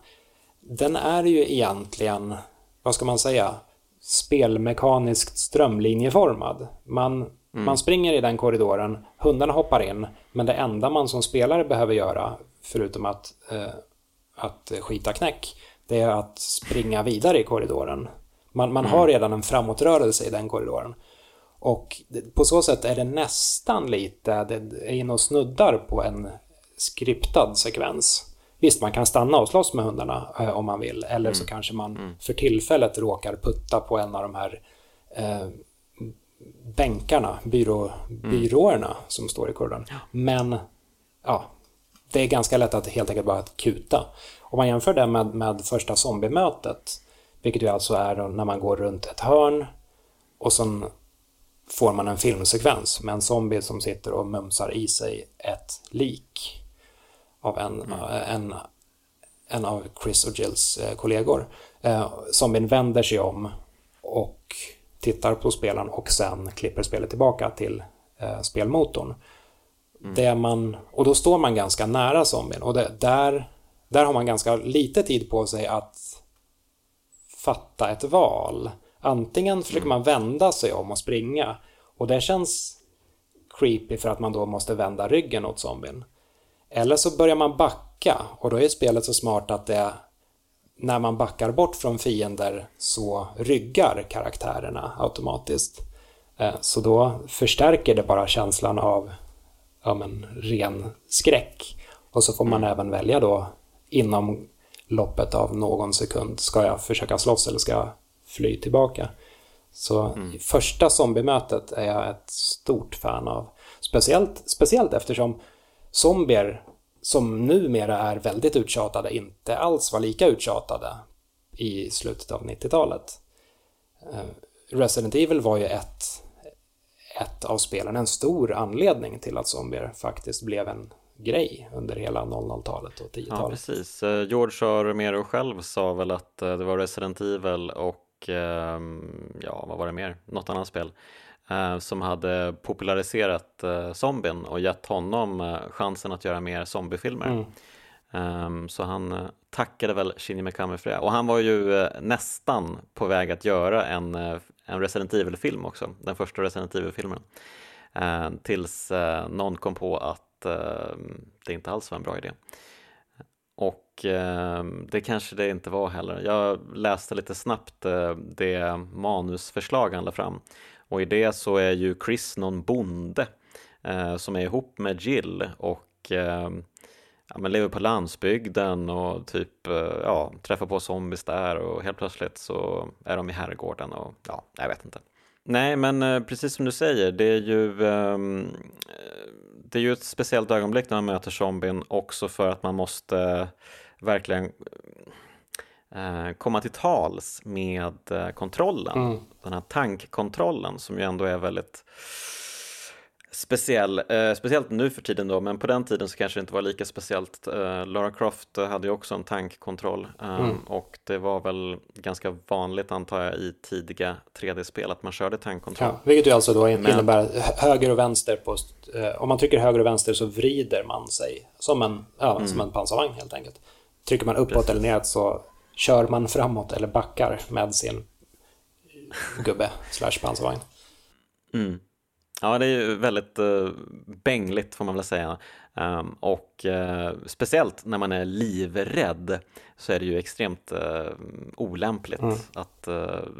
den är ju egentligen, vad ska man säga, spelmekaniskt strömlinjeformad. Man, mm. man springer i den korridoren, hundarna hoppar in, men det enda man som spelare behöver göra, förutom att, eh, att skita knäck, det är att springa vidare i korridoren. Man, man mm. har redan en framåtrörelse i den korridoren. Och på så sätt är det nästan lite, det är inne och snuddar på en skriptad sekvens. Visst, man kan stanna och slåss med hundarna eh, om man vill, eller mm. så kanske man mm. för tillfället råkar putta på en av de här eh, bänkarna, byrå, mm. byråerna som står i kurvan. Ja. Men ja, det är ganska lätt att helt enkelt bara kuta. Om man jämför det med, med första zombiemötet, vilket ju alltså är när man går runt ett hörn och sen får man en filmsekvens med en zombie som sitter och mumsar i sig ett lik av en, mm. en, en av Chris och Jills eh, kollegor. Eh, zombien vänder sig om och tittar på spelaren och sen klipper spelet tillbaka till eh, spelmotorn. Mm. Det man, och då står man ganska nära zombien och det, där, där har man ganska lite tid på sig att fatta ett val. Antingen försöker mm. man vända sig om och springa och det känns creepy för att man då måste vända ryggen åt zombien. Eller så börjar man backa och då är spelet så smart att det när man backar bort från fiender så ryggar karaktärerna automatiskt. Eh, så då förstärker det bara känslan av ja, men, ren skräck. Och så får man mm. även välja då inom loppet av någon sekund. Ska jag försöka slåss eller ska jag fly tillbaka? Så mm. första zombiemötet är jag ett stort fan av. Speciellt, speciellt eftersom zombier som numera är väldigt uttjatade inte alls var lika uttjatade i slutet av 90-talet. Eh, Resident Evil var ju ett, ett av spelen, en stor anledning till att zombier faktiskt blev en grej under hela 00-talet och 10-talet. Ja, precis. Eh, George A. Romero själv sa väl att eh, det var Resident Evil och ja, vad var det mer? Något annat spel eh, som hade populariserat eh, zombien och gett honom eh, chansen att göra mer zombiefilmer. Mm. Um, så han tackade väl Shinji Mikami för det. Och han var ju nästan på väg att göra en, en Resident Evil-film också, den första Resident Evil-filmen. tills någon kom på att det inte alls var en bra idé. Och eh, det kanske det inte var heller. Jag läste lite snabbt eh, det manusförslag han la fram och i det så är ju Chris någon bonde eh, som är ihop med Jill och eh, ja, men lever på landsbygden och typ eh, ja, träffar på zombies där och helt plötsligt så är de i herrgården och ja, jag vet inte. Nej, men eh, precis som du säger, det är ju ehm, det är ju ett speciellt ögonblick när man möter zombien också för att man måste verkligen Eh, komma till tals med eh, kontrollen, mm. den här tankkontrollen som ju ändå är väldigt speciell, eh, speciellt nu för tiden då, men på den tiden så kanske det inte var lika speciellt. Eh, Lara Croft hade ju också en tankkontroll eh, mm. och det var väl ganska vanligt antar jag i tidiga 3D-spel att man körde tankkontroll. Ja, vilket ju alltså då innebär men... höger och vänster på, eh, om man trycker höger och vänster så vrider man sig som en, ja, mm. som en pansarvagn helt enkelt. Trycker man uppåt Precis. eller neråt så kör man framåt eller backar med sin gubbe slash pansarvagn. Mm. Ja, det är ju väldigt uh, bängligt får man väl säga. Um, och uh, speciellt när man är livrädd så är det ju extremt uh, olämpligt mm. att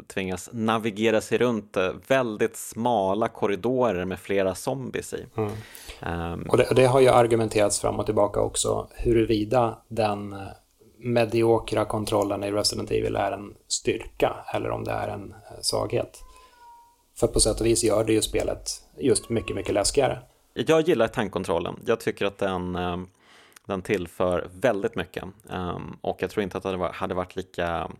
tvingas navigera sig runt väldigt smala korridorer med flera zombies i. Mm. Um, och det, det, har ju argumenterats fram och tillbaka också huruvida den mediokra kontrollen i Resident Evil är en styrka eller om det är en eh, svaghet. För på sätt och vis gör det ju spelet just mycket, mycket läskigare. Jag gillar tankkontrollen. Jag tycker att den, eh, den tillför väldigt mycket ehm, och jag tror inte att det hade varit lika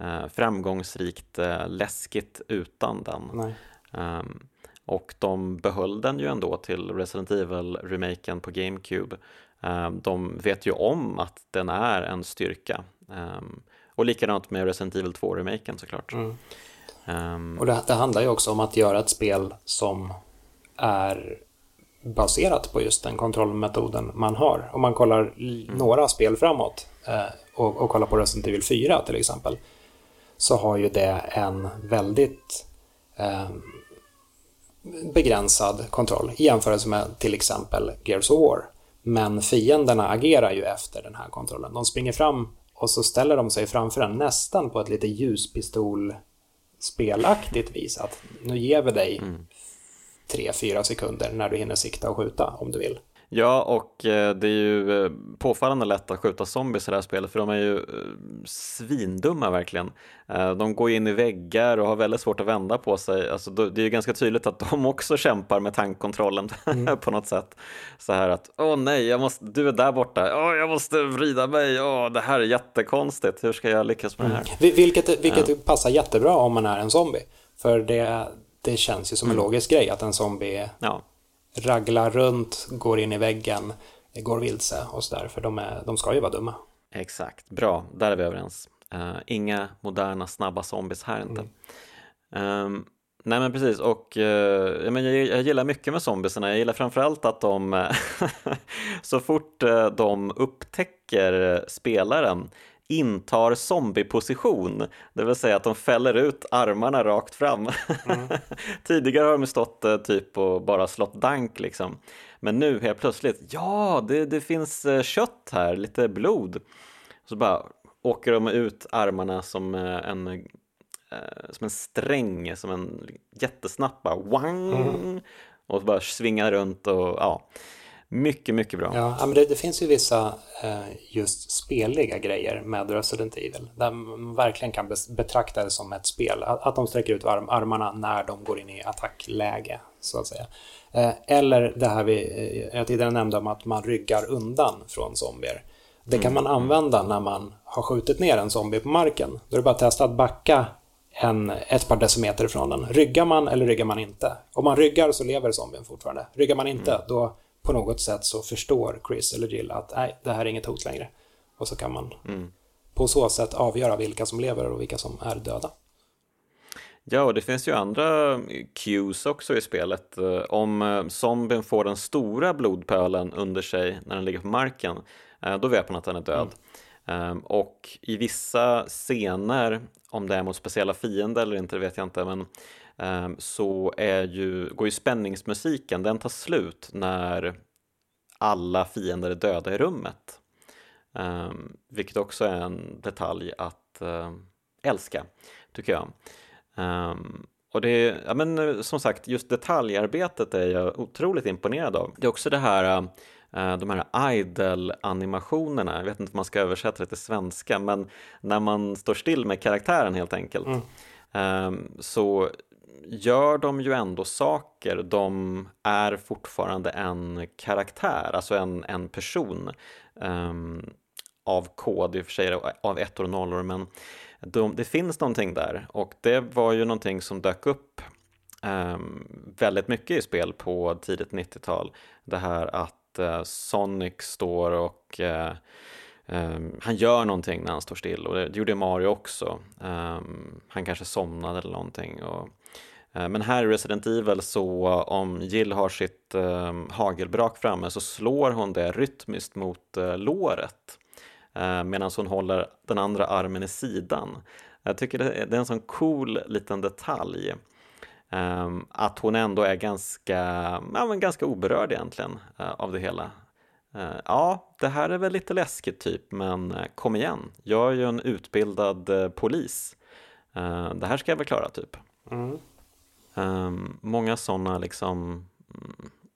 eh, framgångsrikt läskigt utan den. Nej. Ehm, och de behöll den ju ändå till Resident Evil-remaken på GameCube Ehm, de vet ju om att den är en styrka. Och likadant med Resident Evil 2-remaken såklart. Mm. Um, och det, det, handlar ju också om att göra ett spel som är baserat på just den kontrollmetoden man har. Om man kollar mm. några spel framåt eh, och, och kollar på Resident Evil 4 till exempel så har ju det en väldigt eh, begränsad kontroll i jämförelse med till exempel Gears of War. Men fienderna agerar ju efter den här kontrollen. De springer fram och så ställer de sig framför en nästan på ett lite ljuspistol spelaktigt vis. Att nu ger vi dig mm. 3-4 sekunder när du hinner sikta och skjuta om du vill. Ja, och eh, det är ju eh, påfallande lätt att skjuta zombies i det här spelet för de är ju eh, svindumma verkligen. De går in i väggar och har väldigt svårt att vända på sig. Alltså, det är ju ganska tydligt att de också kämpar med tankkontrollen mm. på något sätt. Så här att, åh nej, jag måste, du är där borta, åh, jag måste vrida mig, åh, det här är jättekonstigt, hur ska jag lyckas med det här? Mm. Vilket, vilket ja. passar jättebra om man är en zombie. För det, det känns ju som en mm. logisk grej att en zombie ja raglar runt, går in i väggen, går vilse och sådär, för de, är, de ska ju vara dumma. Exakt, bra, där är vi överens. Uh, inga moderna snabba zombies här inte. Mm. Um, nej men precis, och uh, jag, men, jag, jag, gillar mycket med zombiesarna. Jag gillar framförallt att de, så fort uh, de upptäcker spelaren intar zombieposition, det vill säga att de fäller ut armarna rakt fram. Mm. Tidigare har de stått eh, typ och bara slått dank liksom. Men nu helt plötsligt, ja, det, det finns eh, kött här, lite blod. Så bara åker de ut armarna som eh, en som en sträng, som en jättesnapp bara, wang, mm. och bara svingar runt och ja. Mycket, mycket bra. Ja, men det, det finns ju vissa eh, just speliga grejer med Resident Evil. Där man verkligen kan betrakta det som ett spel. Att, de sträcker ut arm, armarna när de går in i attackläge, så att säga. Eh, eller det här vi, eh, jag tidigare nämnde om att man ryggar undan från zombier. Det kan mm. man använda när man har skjutit ner en zombie på marken. Då är det bara att testa att backa en, ett par decimeter ifrån den. Ryggar man eller ryggar man inte? Om man ryggar så lever zombien fortfarande. Ryggar man inte, mm. då på något sätt så förstår Chris eller Jill att nej, det här är inget hot längre. Och så kan man mm. på så sätt avgöra vilka som lever och vilka som är döda. Ja, och det finns ju andra cues också i spelet. Eh, om eh, zombien får den stora blodpölen under sig när den ligger på marken, eh, då vet man att den är död. Mm. Ehm, och i vissa scener, om det är mot speciella fiender eller inte, det vet jag inte, men så är ju, går ju spänningsmusiken, den tar slut när alla fiender är döda i rummet. Um, vilket också är en detalj att uh, älska, tycker jag. Um, och det ja men som sagt, just detaljarbetet är jag otroligt imponerad av. Det är också det här, uh, de här idle-animationerna, jag vet inte om man ska översätta det till svenska, men när man står still med karaktären helt enkelt. Mm. Um, så gör de ju ändå saker, de är fortfarande en karaktär, alltså en, en person um, av kod, i och för sig av ettor och nollor, men de, det finns någonting där och det var ju någonting som dök upp um, väldigt mycket i spel på tidigt 90-tal. Det här att uh, Sonic står och uh, Um, han gör någonting när han står still och det gjorde Mario också. Um, han kanske somnade eller någonting. Och uh, men här i Resident Evil så om Jill har sitt um, hagelbrak framme så slår hon det rytmiskt mot uh, låret uh, medan hon håller den andra armen i sidan. Jag tycker det är, det är en sån cool liten detalj. Att hon ändå är ganska, ja, men ganska oberörd egentligen av det hela. Eh, ja, det här är väl lite läskigt typ, men kom igen, jag är ju en utbildad polis. det här ska jag väl klara typ. Mm. Um, många sådana liksom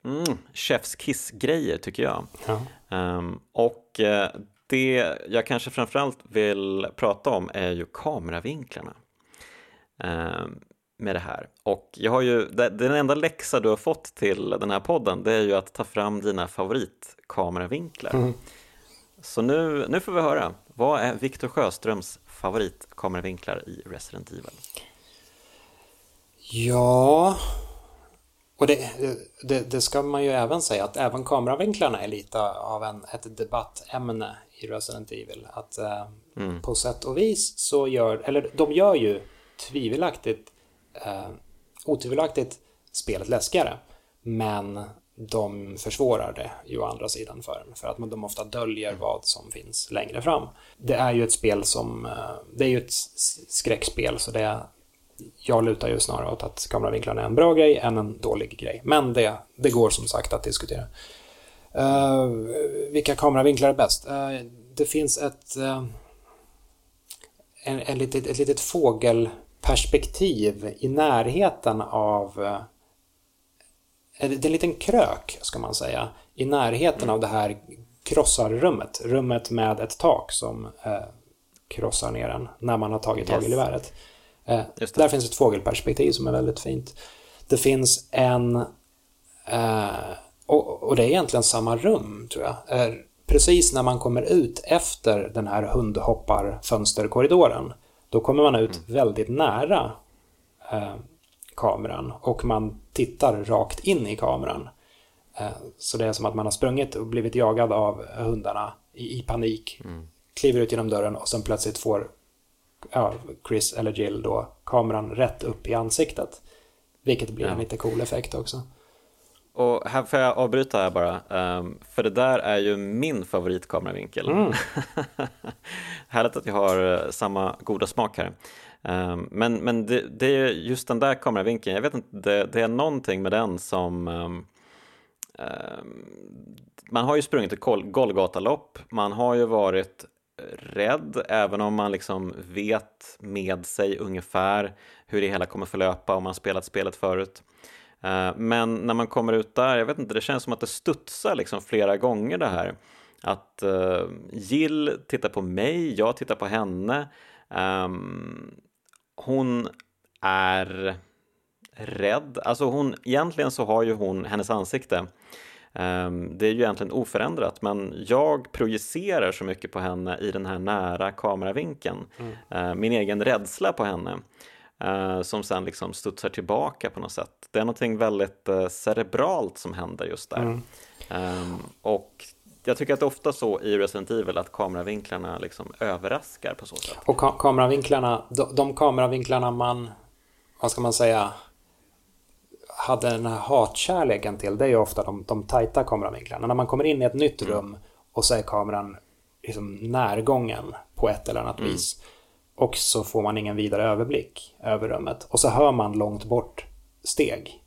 mm, chefskiss-grejer tycker jag. Ja. Um, och det jag kanske framförallt vill prata om är ju kameravinklarna um, med det här. Och jag har ju, den enda läxa du har fått till den här podden det är ju att ta fram dina favoritkameravinklar. Mm. Så nu, nu får vi höra, vad är Viktor Sjöströms favoritkameravinklar i Resident Evil? Ja, och det, det, det, ska man ju även säga att även kameravinklarna är lite av en, ett debattämne i Resident Evil. Att eh, mm. på sätt och vis så gör, eller de gör ju tvivelaktigt, eh, otvivelaktigt spelet läskigare. Men de försvårar det ju å andra sidan för en, för att de ofta döljer vad som finns längre fram. Det är ju ett spel som, eh, det är ju ett skräckspel, så det jag lutar ju snarare åt att kameravinklarna är en bra grej än en dålig grej. Men det, det går som sagt att diskutera. Uh, vilka kameravinklar är bäst? Uh, det finns ett, uh, en, en litet, ett litet fågelperspektiv i närheten av det är en liten krök, ska man säga, i närheten mm. av det här krossarrummet. Rummet med ett tak som eh, krossar ner en när man har tagit tag i geväret. Eh, där finns ett fågelperspektiv som är väldigt fint. Det finns en... Eh, och, och, det är egentligen samma rum, tror jag. Eh, precis när man kommer ut efter den här hundhopparfönsterkorridoren, då kommer man ut mm. väldigt nära eh, kameran och man tittar rakt in i kameran. Eh, så det är som att man har sprungit och blivit jagad av hundarna i, panik. Mm. Kliver ut genom dörren och sen plötsligt får ja, Chris eller Jill då kameran rätt upp i ansiktet. Vilket blir ja. en lite cool effekt också. Och här får jag avbryta här bara, um, för det där är ju min favoritkameravinkel. Mm. Härligt att vi har uh, samma goda smak här. Um, men men det, det, är just den där kameravinkeln, jag vet inte, det, det är någonting med den som um, man har ju sprungit ett Golgatalopp, man har ju varit rädd, även om man liksom vet med sig ungefär hur det hela kommer förlöpa om man spelat spelet förut. Eh, men när man kommer ut där, jag vet inte, det känns som att det studsar liksom flera gånger det här. Att uh, Jill tittar på mig, jag tittar på henne. Um, hon är rädd, alltså hon, egentligen så har ju hon hennes ansikte Ehm, det är ju egentligen oförändrat men jag projicerar så mycket på henne i den här nära kameravinkeln. Mm. Ehm, min egen rädsla på henne eh, som sen liksom studsar tillbaka på något sätt. Det är någonting väldigt eh, cerebralt som händer just där. Mm. Ehm, och jag tycker att det är ofta så i Resident Evil att kameravinklarna liksom överraskar på så sätt. Och ka kameravinklarna, de, de kameravinklarna man, vad ska man säga, hade den här hatkärleken till, det är ju ofta de, de tajta kameravinklarna. När man kommer in i ett nytt mm. rum och så är kameran liksom närgången på ett eller annat mm. vis. Och så får man ingen vidare överblick över rummet. Och så hör man långt bort steg.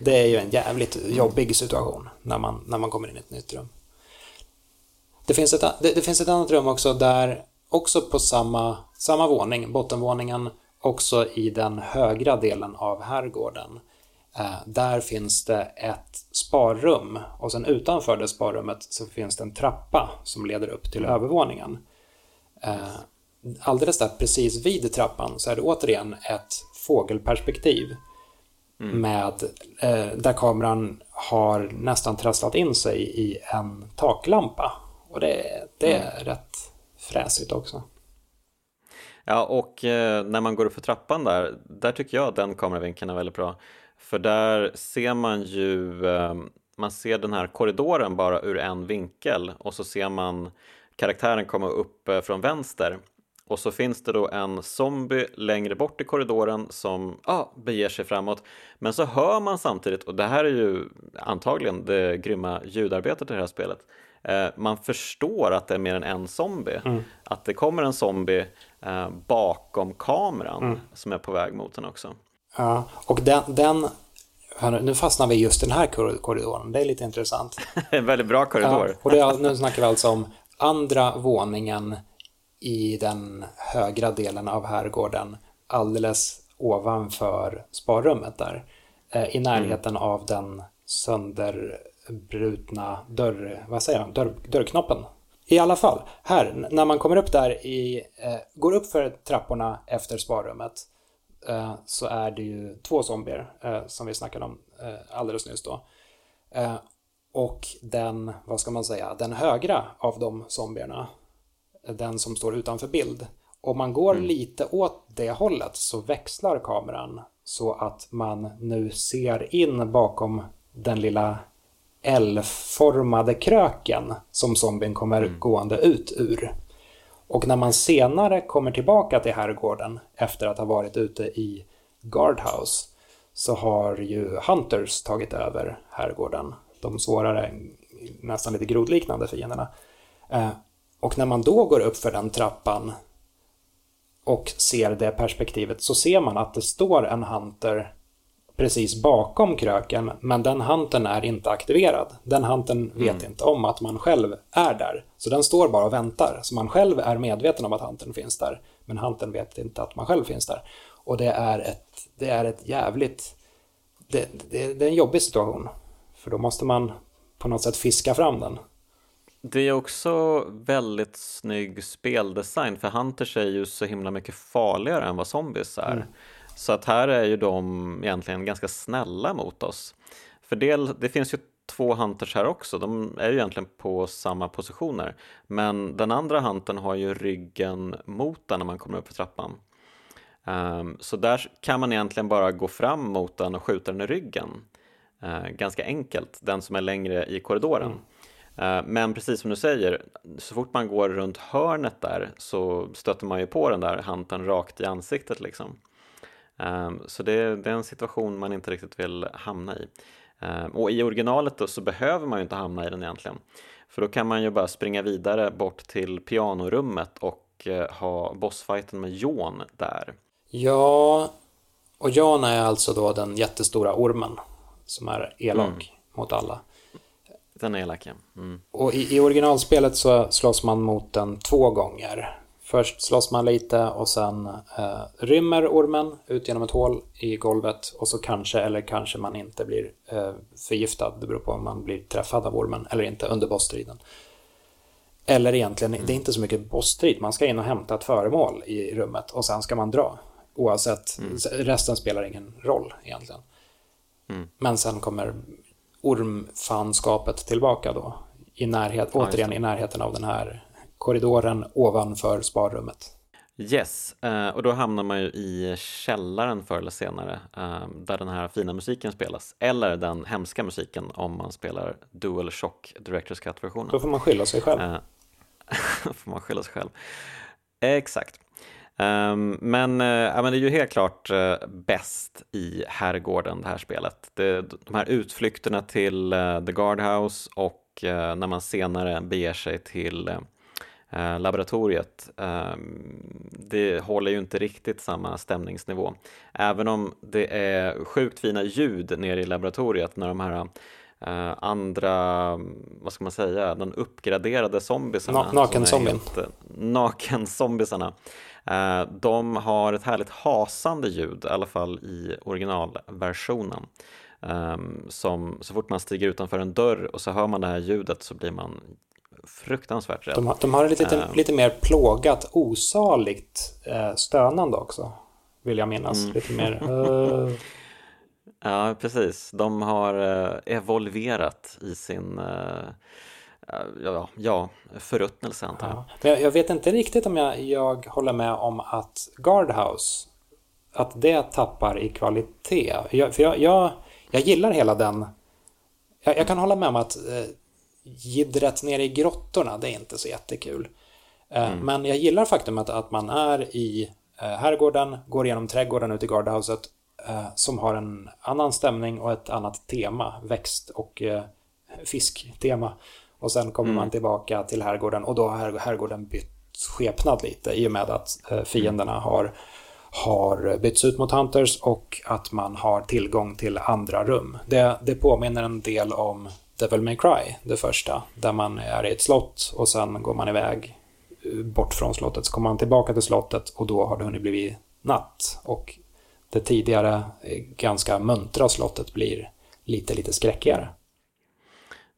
Det är ju en jävligt jobbig situation när man, när man kommer in i ett nytt rum. Det finns ett, det, det finns ett annat rum också där, också på samma, samma våning, bottenvåningen, också i den högra delen av herrgården Eh, där finns det ett sparrum och sen utanför det sparrummet så finns det en trappa som leder upp till övervåningen. Eh, alldeles där precis vid trappan så är det återigen ett fågelperspektiv mm. med, eh, där kameran har nästan trasslat in sig i en taklampa. Och det, det är mm. rätt fräsigt också. Ja, och när man går upp för trappan där, där tycker jag att den kameravinkeln är väldigt bra. För där ser man ju, ehm, man ser den här korridoren bara ur en vinkel och så ser man karaktären komma upp eh, från vänster och så finns det då en zombie längre bort i korridoren som ah, beger sig framåt. Men så hör man samtidigt, och det här är ju antagligen det grymma ljudarbetet i det här spelet, eh, man förstår att det är mer än en zombie. Mm. Att det kommer en zombie eh, bakom kameran mm. som är på väg mot den också. Ja, och den, den nu fastnar vi just i den här korridoren, det är lite intressant. en väldigt bra korridor. Ja, och det, nu snackar vi alltså om andra våningen i den högra delen av herrgården, alldeles ovanför sparrummet där. Eh, I närheten mm. av den sönderbrutna dörr, vad säger jag, dörr, dörrknoppen. I alla fall, här, när man kommer upp där i, eh, går upp för trapporna efter sparrummet Eh, så är det ju två zombier eh, som vi snackade om eh, alldeles nyss då. Eh, och den, vad ska man säga, den högra av de zombierna, den som står utanför bild. Om man går mm. lite åt det hållet så växlar kameran så att man nu ser in bakom den lilla L-formade kröken som zombien kommer mm. gående ut ur. Och när man senare kommer tillbaka till herrgården efter att ha varit ute i Guardhouse så har ju Hunters tagit över herrgården. De svårare, nästan lite grodliknande fienderna. Och när man då går upp för den trappan och ser det perspektivet så ser man att det står en Hunter precis bakom kröken, men den huntern är inte aktiverad. Den huntern vet mm. inte om att man själv är där. Så den står bara och väntar. Så man själv är medveten om att huntern finns där, men huntern vet inte att man själv finns där. Och det är ett, det är ett jävligt... Det, det, det är en jobbig situation. För då måste man på något sätt fiska fram den. Det är också väldigt snygg speldesign för Hunters är ju så himla mycket farligare än vad zombies är. Mm. Så att här är ju de egentligen ganska snälla mot oss. För del, det finns ju två hunters här också, de är ju egentligen på samma positioner. Men den andra huntern har ju ryggen mot den när man kommer upp för trappan. Um, så där kan man egentligen bara gå fram mot den och skjuta den i ryggen. Uh, ganska enkelt, den som är längre i korridoren. Mm. Uh, men precis som du säger, så fort man går runt hörnet där så stöter man ju på den där huntern rakt i ansiktet liksom. Ehm, så det, är en situation man inte riktigt vill hamna i. Ehm, och i originalet då så behöver man ju inte hamna i den egentligen. För då kan man ju bara springa vidare bort till pianorummet och eh, ha bossfighten med Jon där. Ja, och Jon är alltså då den jättestora ormen som är elak mm. mot alla. Den är elak, ja. Mm. Och i, i originalspelet så slåss man mot den två gånger. Först slåss man lite och sen eh, rymmer ormen ut genom ett hål i golvet och så kanske eller kanske man inte blir eh, förgiftad. Det beror på om man blir träffad av ormen eller inte under bossstriden. Eller egentligen, mm. det är inte så mycket bossstrid. Man ska in och hämta ett föremål i rummet och sen ska man dra. Oavsett, mm. resten spelar ingen roll egentligen. Mm. Men sen kommer ormfanskapet tillbaka då. I närhet, ja, återigen i närheten av den här korridoren ovanför sparrummet. Yes, eh, och då hamnar man ju i källaren förr eller senare eh, där den här fina musiken spelas eller den hemska musiken om man spelar Dual Shock Directors Cut-versionen. Då får man skylla sig själv. Eh, får man skylla sig själv. Exakt. Um, men, uh, ja, men det är ju helt klart uh, bäst i herrgården det här spelet. Det, de här utflykterna till uh, The Guardhouse och när man senare beger sig till Eh, laboratoriet. Ehm, det håller ju inte riktigt samma stämningsnivå. Även om det är sjukt fina ljud nere i laboratoriet när de här andra, vad ska man säga, den uppgraderade zombiesarna. Na nakenzombien. Nakenzombisarna. Uh, de har ett härligt hasande ljud, i alla fall i originalversionen. Um, som så fort man stiger utanför en dörr och så hör man det här ljudet så blir man fruktansvärt rädd. De, har, de har lite, uh, lite mer plågat, osaligt uh, stönande också, vill jag minnas. Mm. Lite mer... Uh... ja, precis. De har evolverat i sin ja, ja, förruttnelse antar jag. Ja. Jag, jag vet inte riktigt om jag, jag håller med om att Guardhouse, att det tappar i kvalitet. Jag, för jag, jag, jag gillar hela den... Jag, jag kan hålla med om att jiddret nere i grottorna, det är inte så jättekul. Eh, mm. Men jag gillar faktumet att man är i eh, herrgården, går igenom trädgården ut i guardhouset eh, som har en annan stämning och ett annat tema, växt och fisktema. Och sen kommer mm. man tillbaka till herrgården och då har herrgården bytt skepnad lite i och med att fienderna har, har bytts ut mot Hunters och att man har tillgång till andra rum. Det, det påminner en del om Devil May Cry, det första, där man är i ett slott och sen går man iväg eh, bort från slottet, så kommer man tillbaka till slottet och då har det hunnit bli natt. Och det tidigare eh, ganska muntra slottet blir lite, lite skräckigare.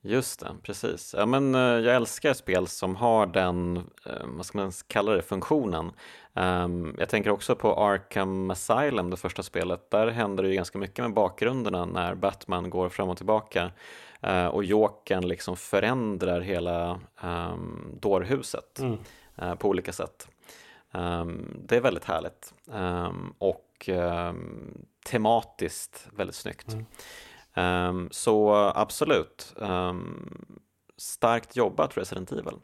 Just det, precis. Ja, men, eh, jag älskar spel som har den, vad ska man kalla det, funktionen. Um, jag tänker också på Arkham Asylum, det första spelet. Där händer det ju ganska mycket med bakgrunderna när Batman går fram och tillbaka. Uh, och Jokern liksom förändrar hela um, dårhuset mm. på olika sätt. Um, det är väldigt härligt och tematiskt väldigt snyggt. Mm. Så absolut, starkt jobbat Resident Evil.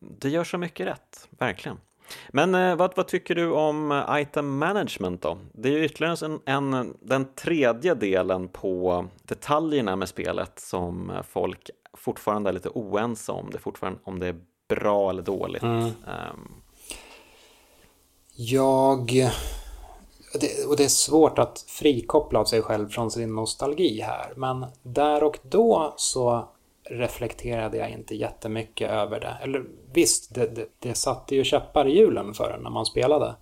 det gör så mycket rätt, verkligen. Men eh, vad, vad tycker du om item management då? Det är ju ytterligare en, en, den tredje delen på detaljerna med spelet som folk fortfarande är lite oense om. Det är fortfarande om det är bra eller dåligt. Mm. Um. Jag... Det, och det är svårt att frikoppla sig själv från sin nostalgi här, men där och då så reflekterade jag inte jättemycket över det. Eller visst, det, det, det satte ju käppar i hjulen för en när man spelade.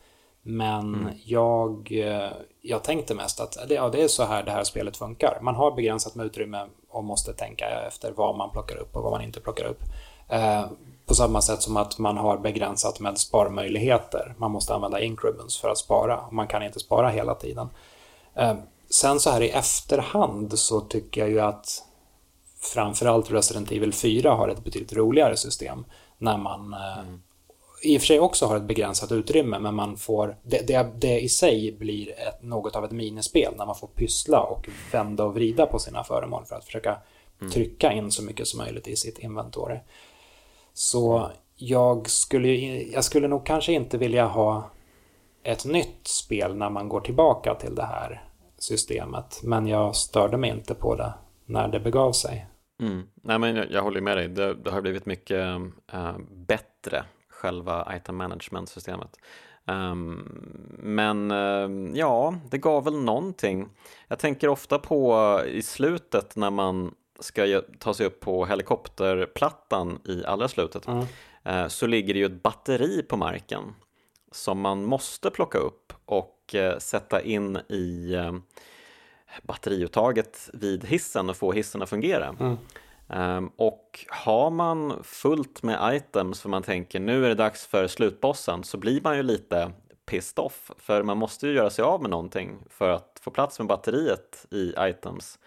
Men mm. jag, eh, jag tänkte mest att det, ja, det är så här det här spelet funkar. Man har begränsat med utrymme och måste tänka efter vad man plockar upp och vad man inte plockar upp. Eh, på samma sätt som att man har begränsat med sparmöjligheter. Man måste använda increments för att spara. Man kan inte spara hela tiden. Eh, sen så här i efterhand så tycker jag ju att framförallt Resident Evil 4 har ett betydligt roligare system när man mm. i och för sig också har ett begränsat utrymme men man får det, det, det i sig blir ett, något av ett minispel när man får pyssla och vända och vrida på sina föremål för att försöka mm. trycka in så mycket som möjligt i sitt inventory. Så jag skulle, jag skulle nog kanske inte vilja ha ett nytt spel när man går tillbaka till det här systemet men jag störde mig inte på det när det begav sig. Mm. Nej, men jag, jag håller med dig. Det, det har blivit mycket äh, bättre, själva item management-systemet. Um, men uh, ja, det gav väl någonting. Jag tänker ofta på eh, i slutet när man ska ta sig upp på helikopterplattan i allra slutet mm. så ligger det ju ett batteri på marken som man måste plocka upp och eh, sätta in i batteriuttaget vid hissen och få hissen att fungera. Mm. Um, och har man fullt med items för man tänker nu är det dags för slutbossen så blir man ju lite pissed off för man måste ju göra sig av med någonting för att få plats med batteriet i items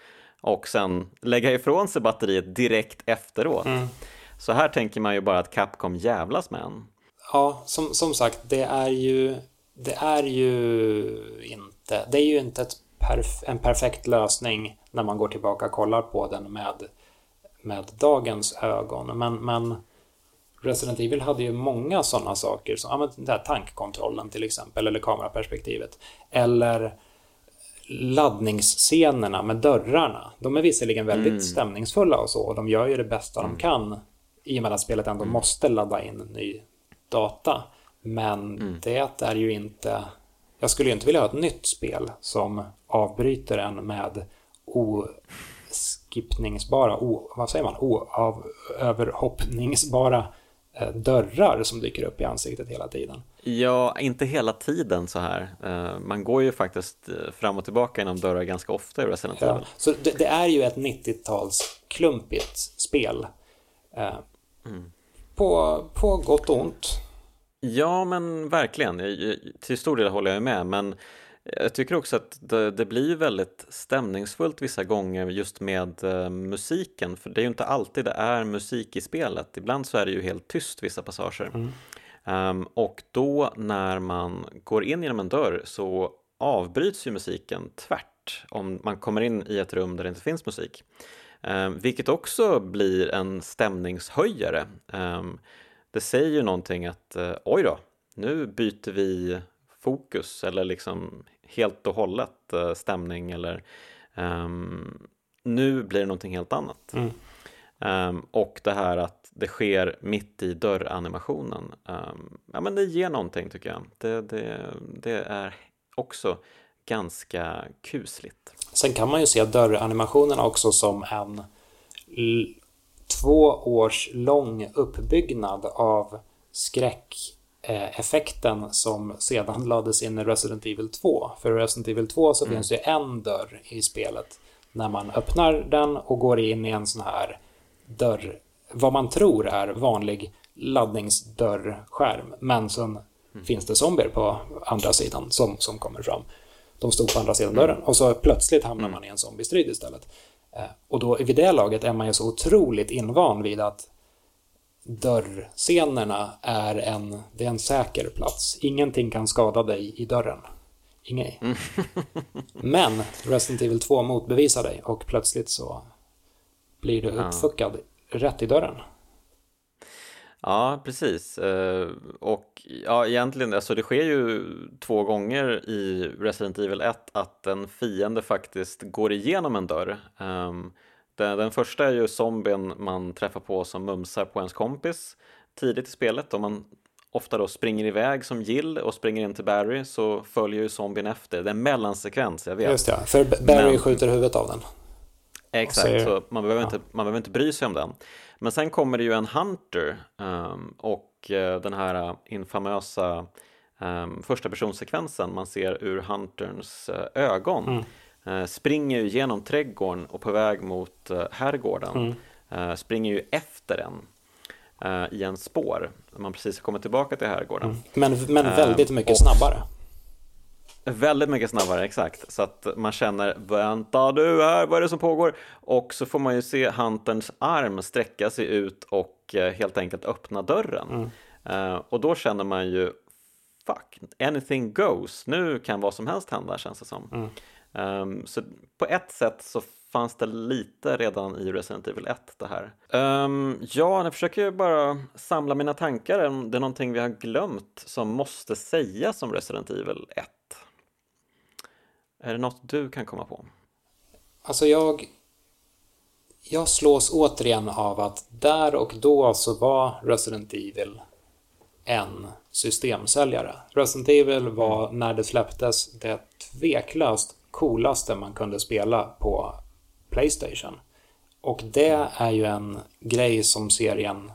och sen lägga ifrån sig batteriet direkt efteråt. Mm. Så här tänker man ju bara att Capcom jävlas med en. Ja, som, som sagt, det är ju det är ju inte det är ju inte perf en perfekt lösning när man går tillbaka och kollar på den med, med dagens ögon. Men, men Resident Evil hade ju många sådana saker, som ja, den där tankkontrollen till exempel, eller kameraperspektivet. Eller laddningsscenerna med dörrarna. De är visserligen väldigt mm. stämningsfulla och så, och de gör ju det bästa mm. de kan i och med att spelet ändå mm. måste ladda in ny data. Men mm. det är ju inte jag skulle ju inte vilja ha ett nytt spel som avbryter en med oskippningsbara, o, vad säger man, oöverhoppningsbara eh, dörrar som dyker upp i ansiktet hela tiden. Ja, inte hela tiden så här. Eh, man går ju faktiskt eh, fram och tillbaka inom dörrar ganska ofta i Resident Evil. Ja, så det, det, är ju ett 90-tals klumpigt spel. Mm. På, på gott och ont. Ja, men verkligen. Till stor del håller jag med, men jag tycker också att det, det blir väldigt stämningsfullt vissa gånger just med uh, musiken, för det är ju inte alltid det är musik i spelet. Ibland så är det ju helt tyst vissa passager. Mm. Um, och då när man går in genom en dörr så avbryts ju musiken tvärt om man kommer in i ett rum där det inte finns musik. Um, vilket också blir en stämningshöjare. Um, det säger ju någonting att eh, oj då, nu byter vi fokus eller liksom helt och hållet eh, stämning eller um, nu blir det någonting helt annat. Mm. Um, och det här att det sker mitt i dörranimationen, um, ja men det ger någonting tycker jag. Det, det, det är också ganska kusligt. Sen kan man ju se dörranimationerna också som en två års lång uppbyggnad av skräckeffekten som sedan lades in i Resident Evil 2. För i Resident Evil 2 så mm. finns det en dörr i spelet när man öppnar den och går in i en sån här dörr, vad man tror är vanlig laddningsdörrskärm. Men sen mm. finns det zombier på andra sidan som, som kommer fram. De stod på andra sidan mm. dörren och så plötsligt hamnar mm. man i en zombiestrid istället. Eh, och då vid det laget är man ju så otroligt invan vid att dörrscenerna är en, det är en säker plats. Ingenting kan skada dig i dörren. Inget. Mm. Men Resident Evil 2 motbevisar dig och plötsligt så blir du uppfuckad ja. rätt i dörren. Ja, precis. Eh, och ja, egentligen, alltså det sker ju två gånger i Resident Evil 1 att en fiende faktiskt går igenom en dörr. Den, den första är ju zombien man träffar på som mumsar på ens kompis tidigt i spelet. Om man ofta då springer iväg som Jill och springer in till Barry så följer ju zombien efter. Det är en mellansekvens, jag vet. Just det, för Barry Men... skjuter huvudet av den. Exakt, så man behöver, ja. inte, man behöver inte bry sig om den. Men sen kommer det ju en Hunter um, och uh, den här infamösa um, första personsekvensen man ser ur Hunterns uh, ögon mm. Uh, springer ju genom trädgården och på väg mot uh, herrgården mm. springer ju efter den i en spår man precis har kommit tillbaka till herrgården. Mm. Men, men väldigt mycket och, snabbare. Väldigt mycket snabbare, exakt. Så att man känner, vänta du här, vad är det som pågår? Och så får man ju se Hunterns arm sträcka sig ut och eh, helt enkelt öppna dörren. Mm. Och då känner man ju, fuck, anything goes. Nu kan vad som helst hända känns det som. Um, så på ett sätt så fanns det lite redan i Resident Evil 1 det här. Um, ja, jag försöker bara samla mina tankar om det är någonting vi har glömt som måste sägas om Resident Evil 1. Är det något du kan komma på? Alltså jag... Jag slås återigen av att där och då så var Resident Evil en systemsäljare. Resident Evil var, när det släpptes, det tveklöst coolaste man kunde spela på Playstation. Och det är ju en grej som serien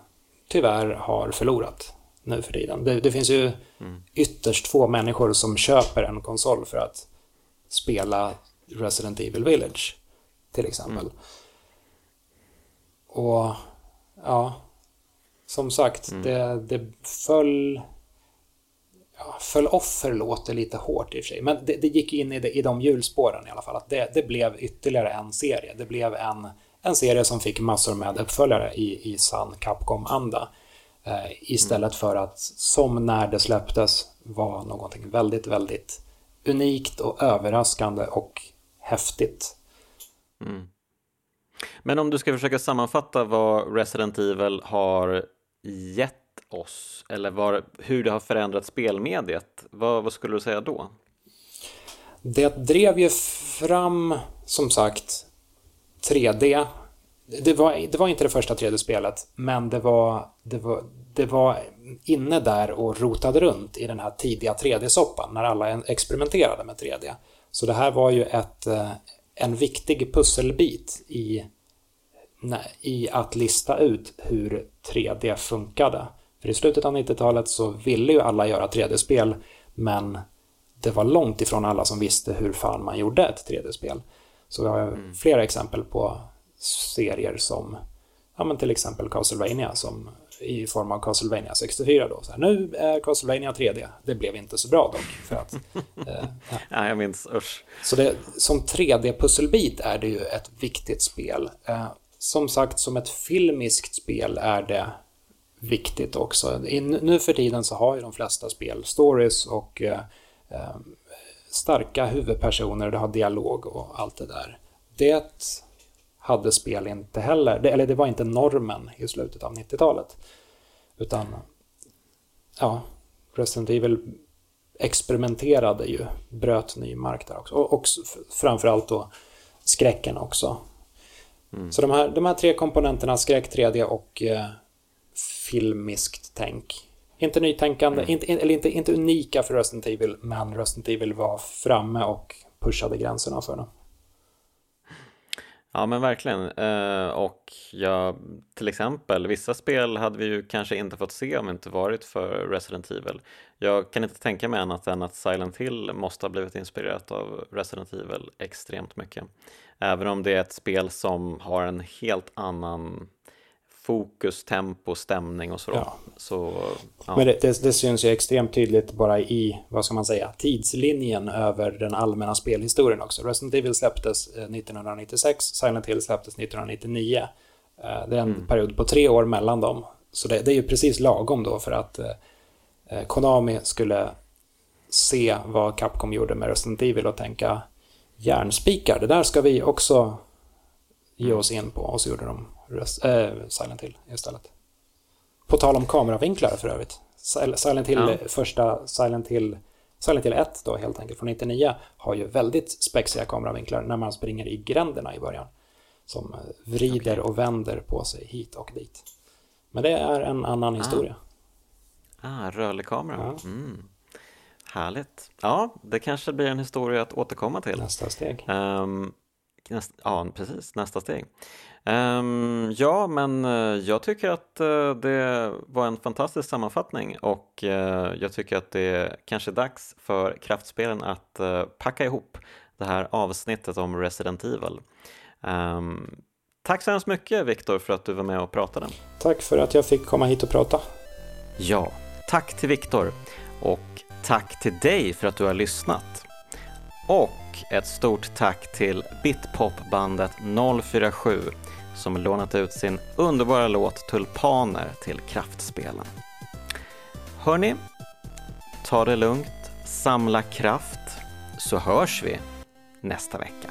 tyvärr har förlorat nu för tiden. Det, det finns ju mm. ytterst få människor som köper en konsol för att spela Resident Evil Village till exempel. Mm. Och ja, som sagt, mm. det, det föll... Ja, föll offer låter lite hårt i och för sig, men det, det gick in i, det, i de hjulspåren i alla fall. Att det, det blev ytterligare en serie. Det blev en, en serie som fick massor med uppföljare i, i sann Capcom-anda. Eh, istället mm. för att, som när det släpptes, var någonting väldigt, väldigt unikt och överraskande och häftigt. Mm. Men om du ska försöka sammanfatta vad Resident Evil har gett oss eller var, hur det har förändrat spelmediet, vad, vad skulle du säga då? Det drev ju fram, som sagt, 3D. Det var, det var inte det första 3D-spelet, men det var, det var, det var inne där och rotade runt i den här tidiga 3D-soppan när alla experimenterade med 3D. Så det här var ju ett, eh, en viktig pusselbit i, i att lista ut hur 3D funkade. För i slutet av 90-talet så ville ju alla göra 3D-spel men det var långt ifrån alla som visste hur fan man gjorde ett 3D-spel. Så vi har mm. flera exempel på serier som ja, men till exempel Castlevania som i form av Castlevania 64 då. Så här, nu är Castlevania 3D. Det blev inte så bra dock. För att, eh, ja. ja, jag minns, usch. Så det, som 3D-pusselbit är det ju ett viktigt spel. Eh, som sagt, som ett filmiskt spel är det viktigt också. I, nu för tiden så har ju de flesta spel stories och eh, eh starka huvudpersoner, det har dialog och allt det där. Det hade spel inte heller, det, eller det var inte normen i slutet av 90-talet. Utan, ja, Resident Evil experimenterade ju, bröt ny mark där också. Och, och framförallt då skräcken också. Mm. Så de här, de här tre komponenterna, skräck, 3D och eh, filmiskt tänk. Inte nytänkande, mm. inte, eller inte, inte unika för Resident Evil, men Resident Evil var framme och pushade gränserna för dem. Ja men verkligen eh, och ja, till exempel vissa spel hade vi ju kanske inte fått se om det inte varit för Resident Evil. Jag kan inte tänka mig annat än att Silent Hill måste ha blivit inspirerat av Resident Evil extremt mycket. Även om det är ett spel som har en helt annan fokus, tempo, stämning och så. Ja. så ja. Men det, det, det, syns ju extremt tydligt bara i, vad ska man säga, tidslinjen över den allmänna spelhistorien också. Resident Evil släpptes 1996, eh, Silent Hill släpptes 1999. Eh, det är en mm. period på tre år mellan dem. Så det, det, är ju precis lagom då för att eh, Konami skulle se vad Capcom gjorde med Resident Evil och tänka järnspikar, det där ska vi också ge oss in på. Och så gjorde de Rest, äh, Silent Hill istället. På tal om kameravinklar för övrigt. Silent Hill, ja. första Silent Hill, Silent Hill 1 då helt enkelt från 99 har ju väldigt spexiga kameravinklar när man springer i gränderna i början. Som eh, vrider okay. och vänder på sig hit och dit. Men det är en annan ah. historia. Ah, rörlig kamera. Ja. Mm. Härligt. Ja, det kanske blir en historia att återkomma till. Nästa steg. Um, näst, ja, precis, nästa steg. Um, ja, men uh, jag tycker att uh, det var en fantastisk sammanfattning och uh, jag tycker att det kanske är dags för kraftspelen att packa ihop det här avsnittet om Resident Evil. Um, tack så hemskt mycket Viktor för att du var med och pratade. Tack för att jag fick komma hit och prata. Ja, tack till Viktor och tack till dig för att du har lyssnat. Och ett stort tack till Bitpopbandet 047 som lånat ut sin underbara låt Tulpaner till Kraftspelen. Hörni, ta det lugnt, samla kraft, så hörs vi nästa vecka.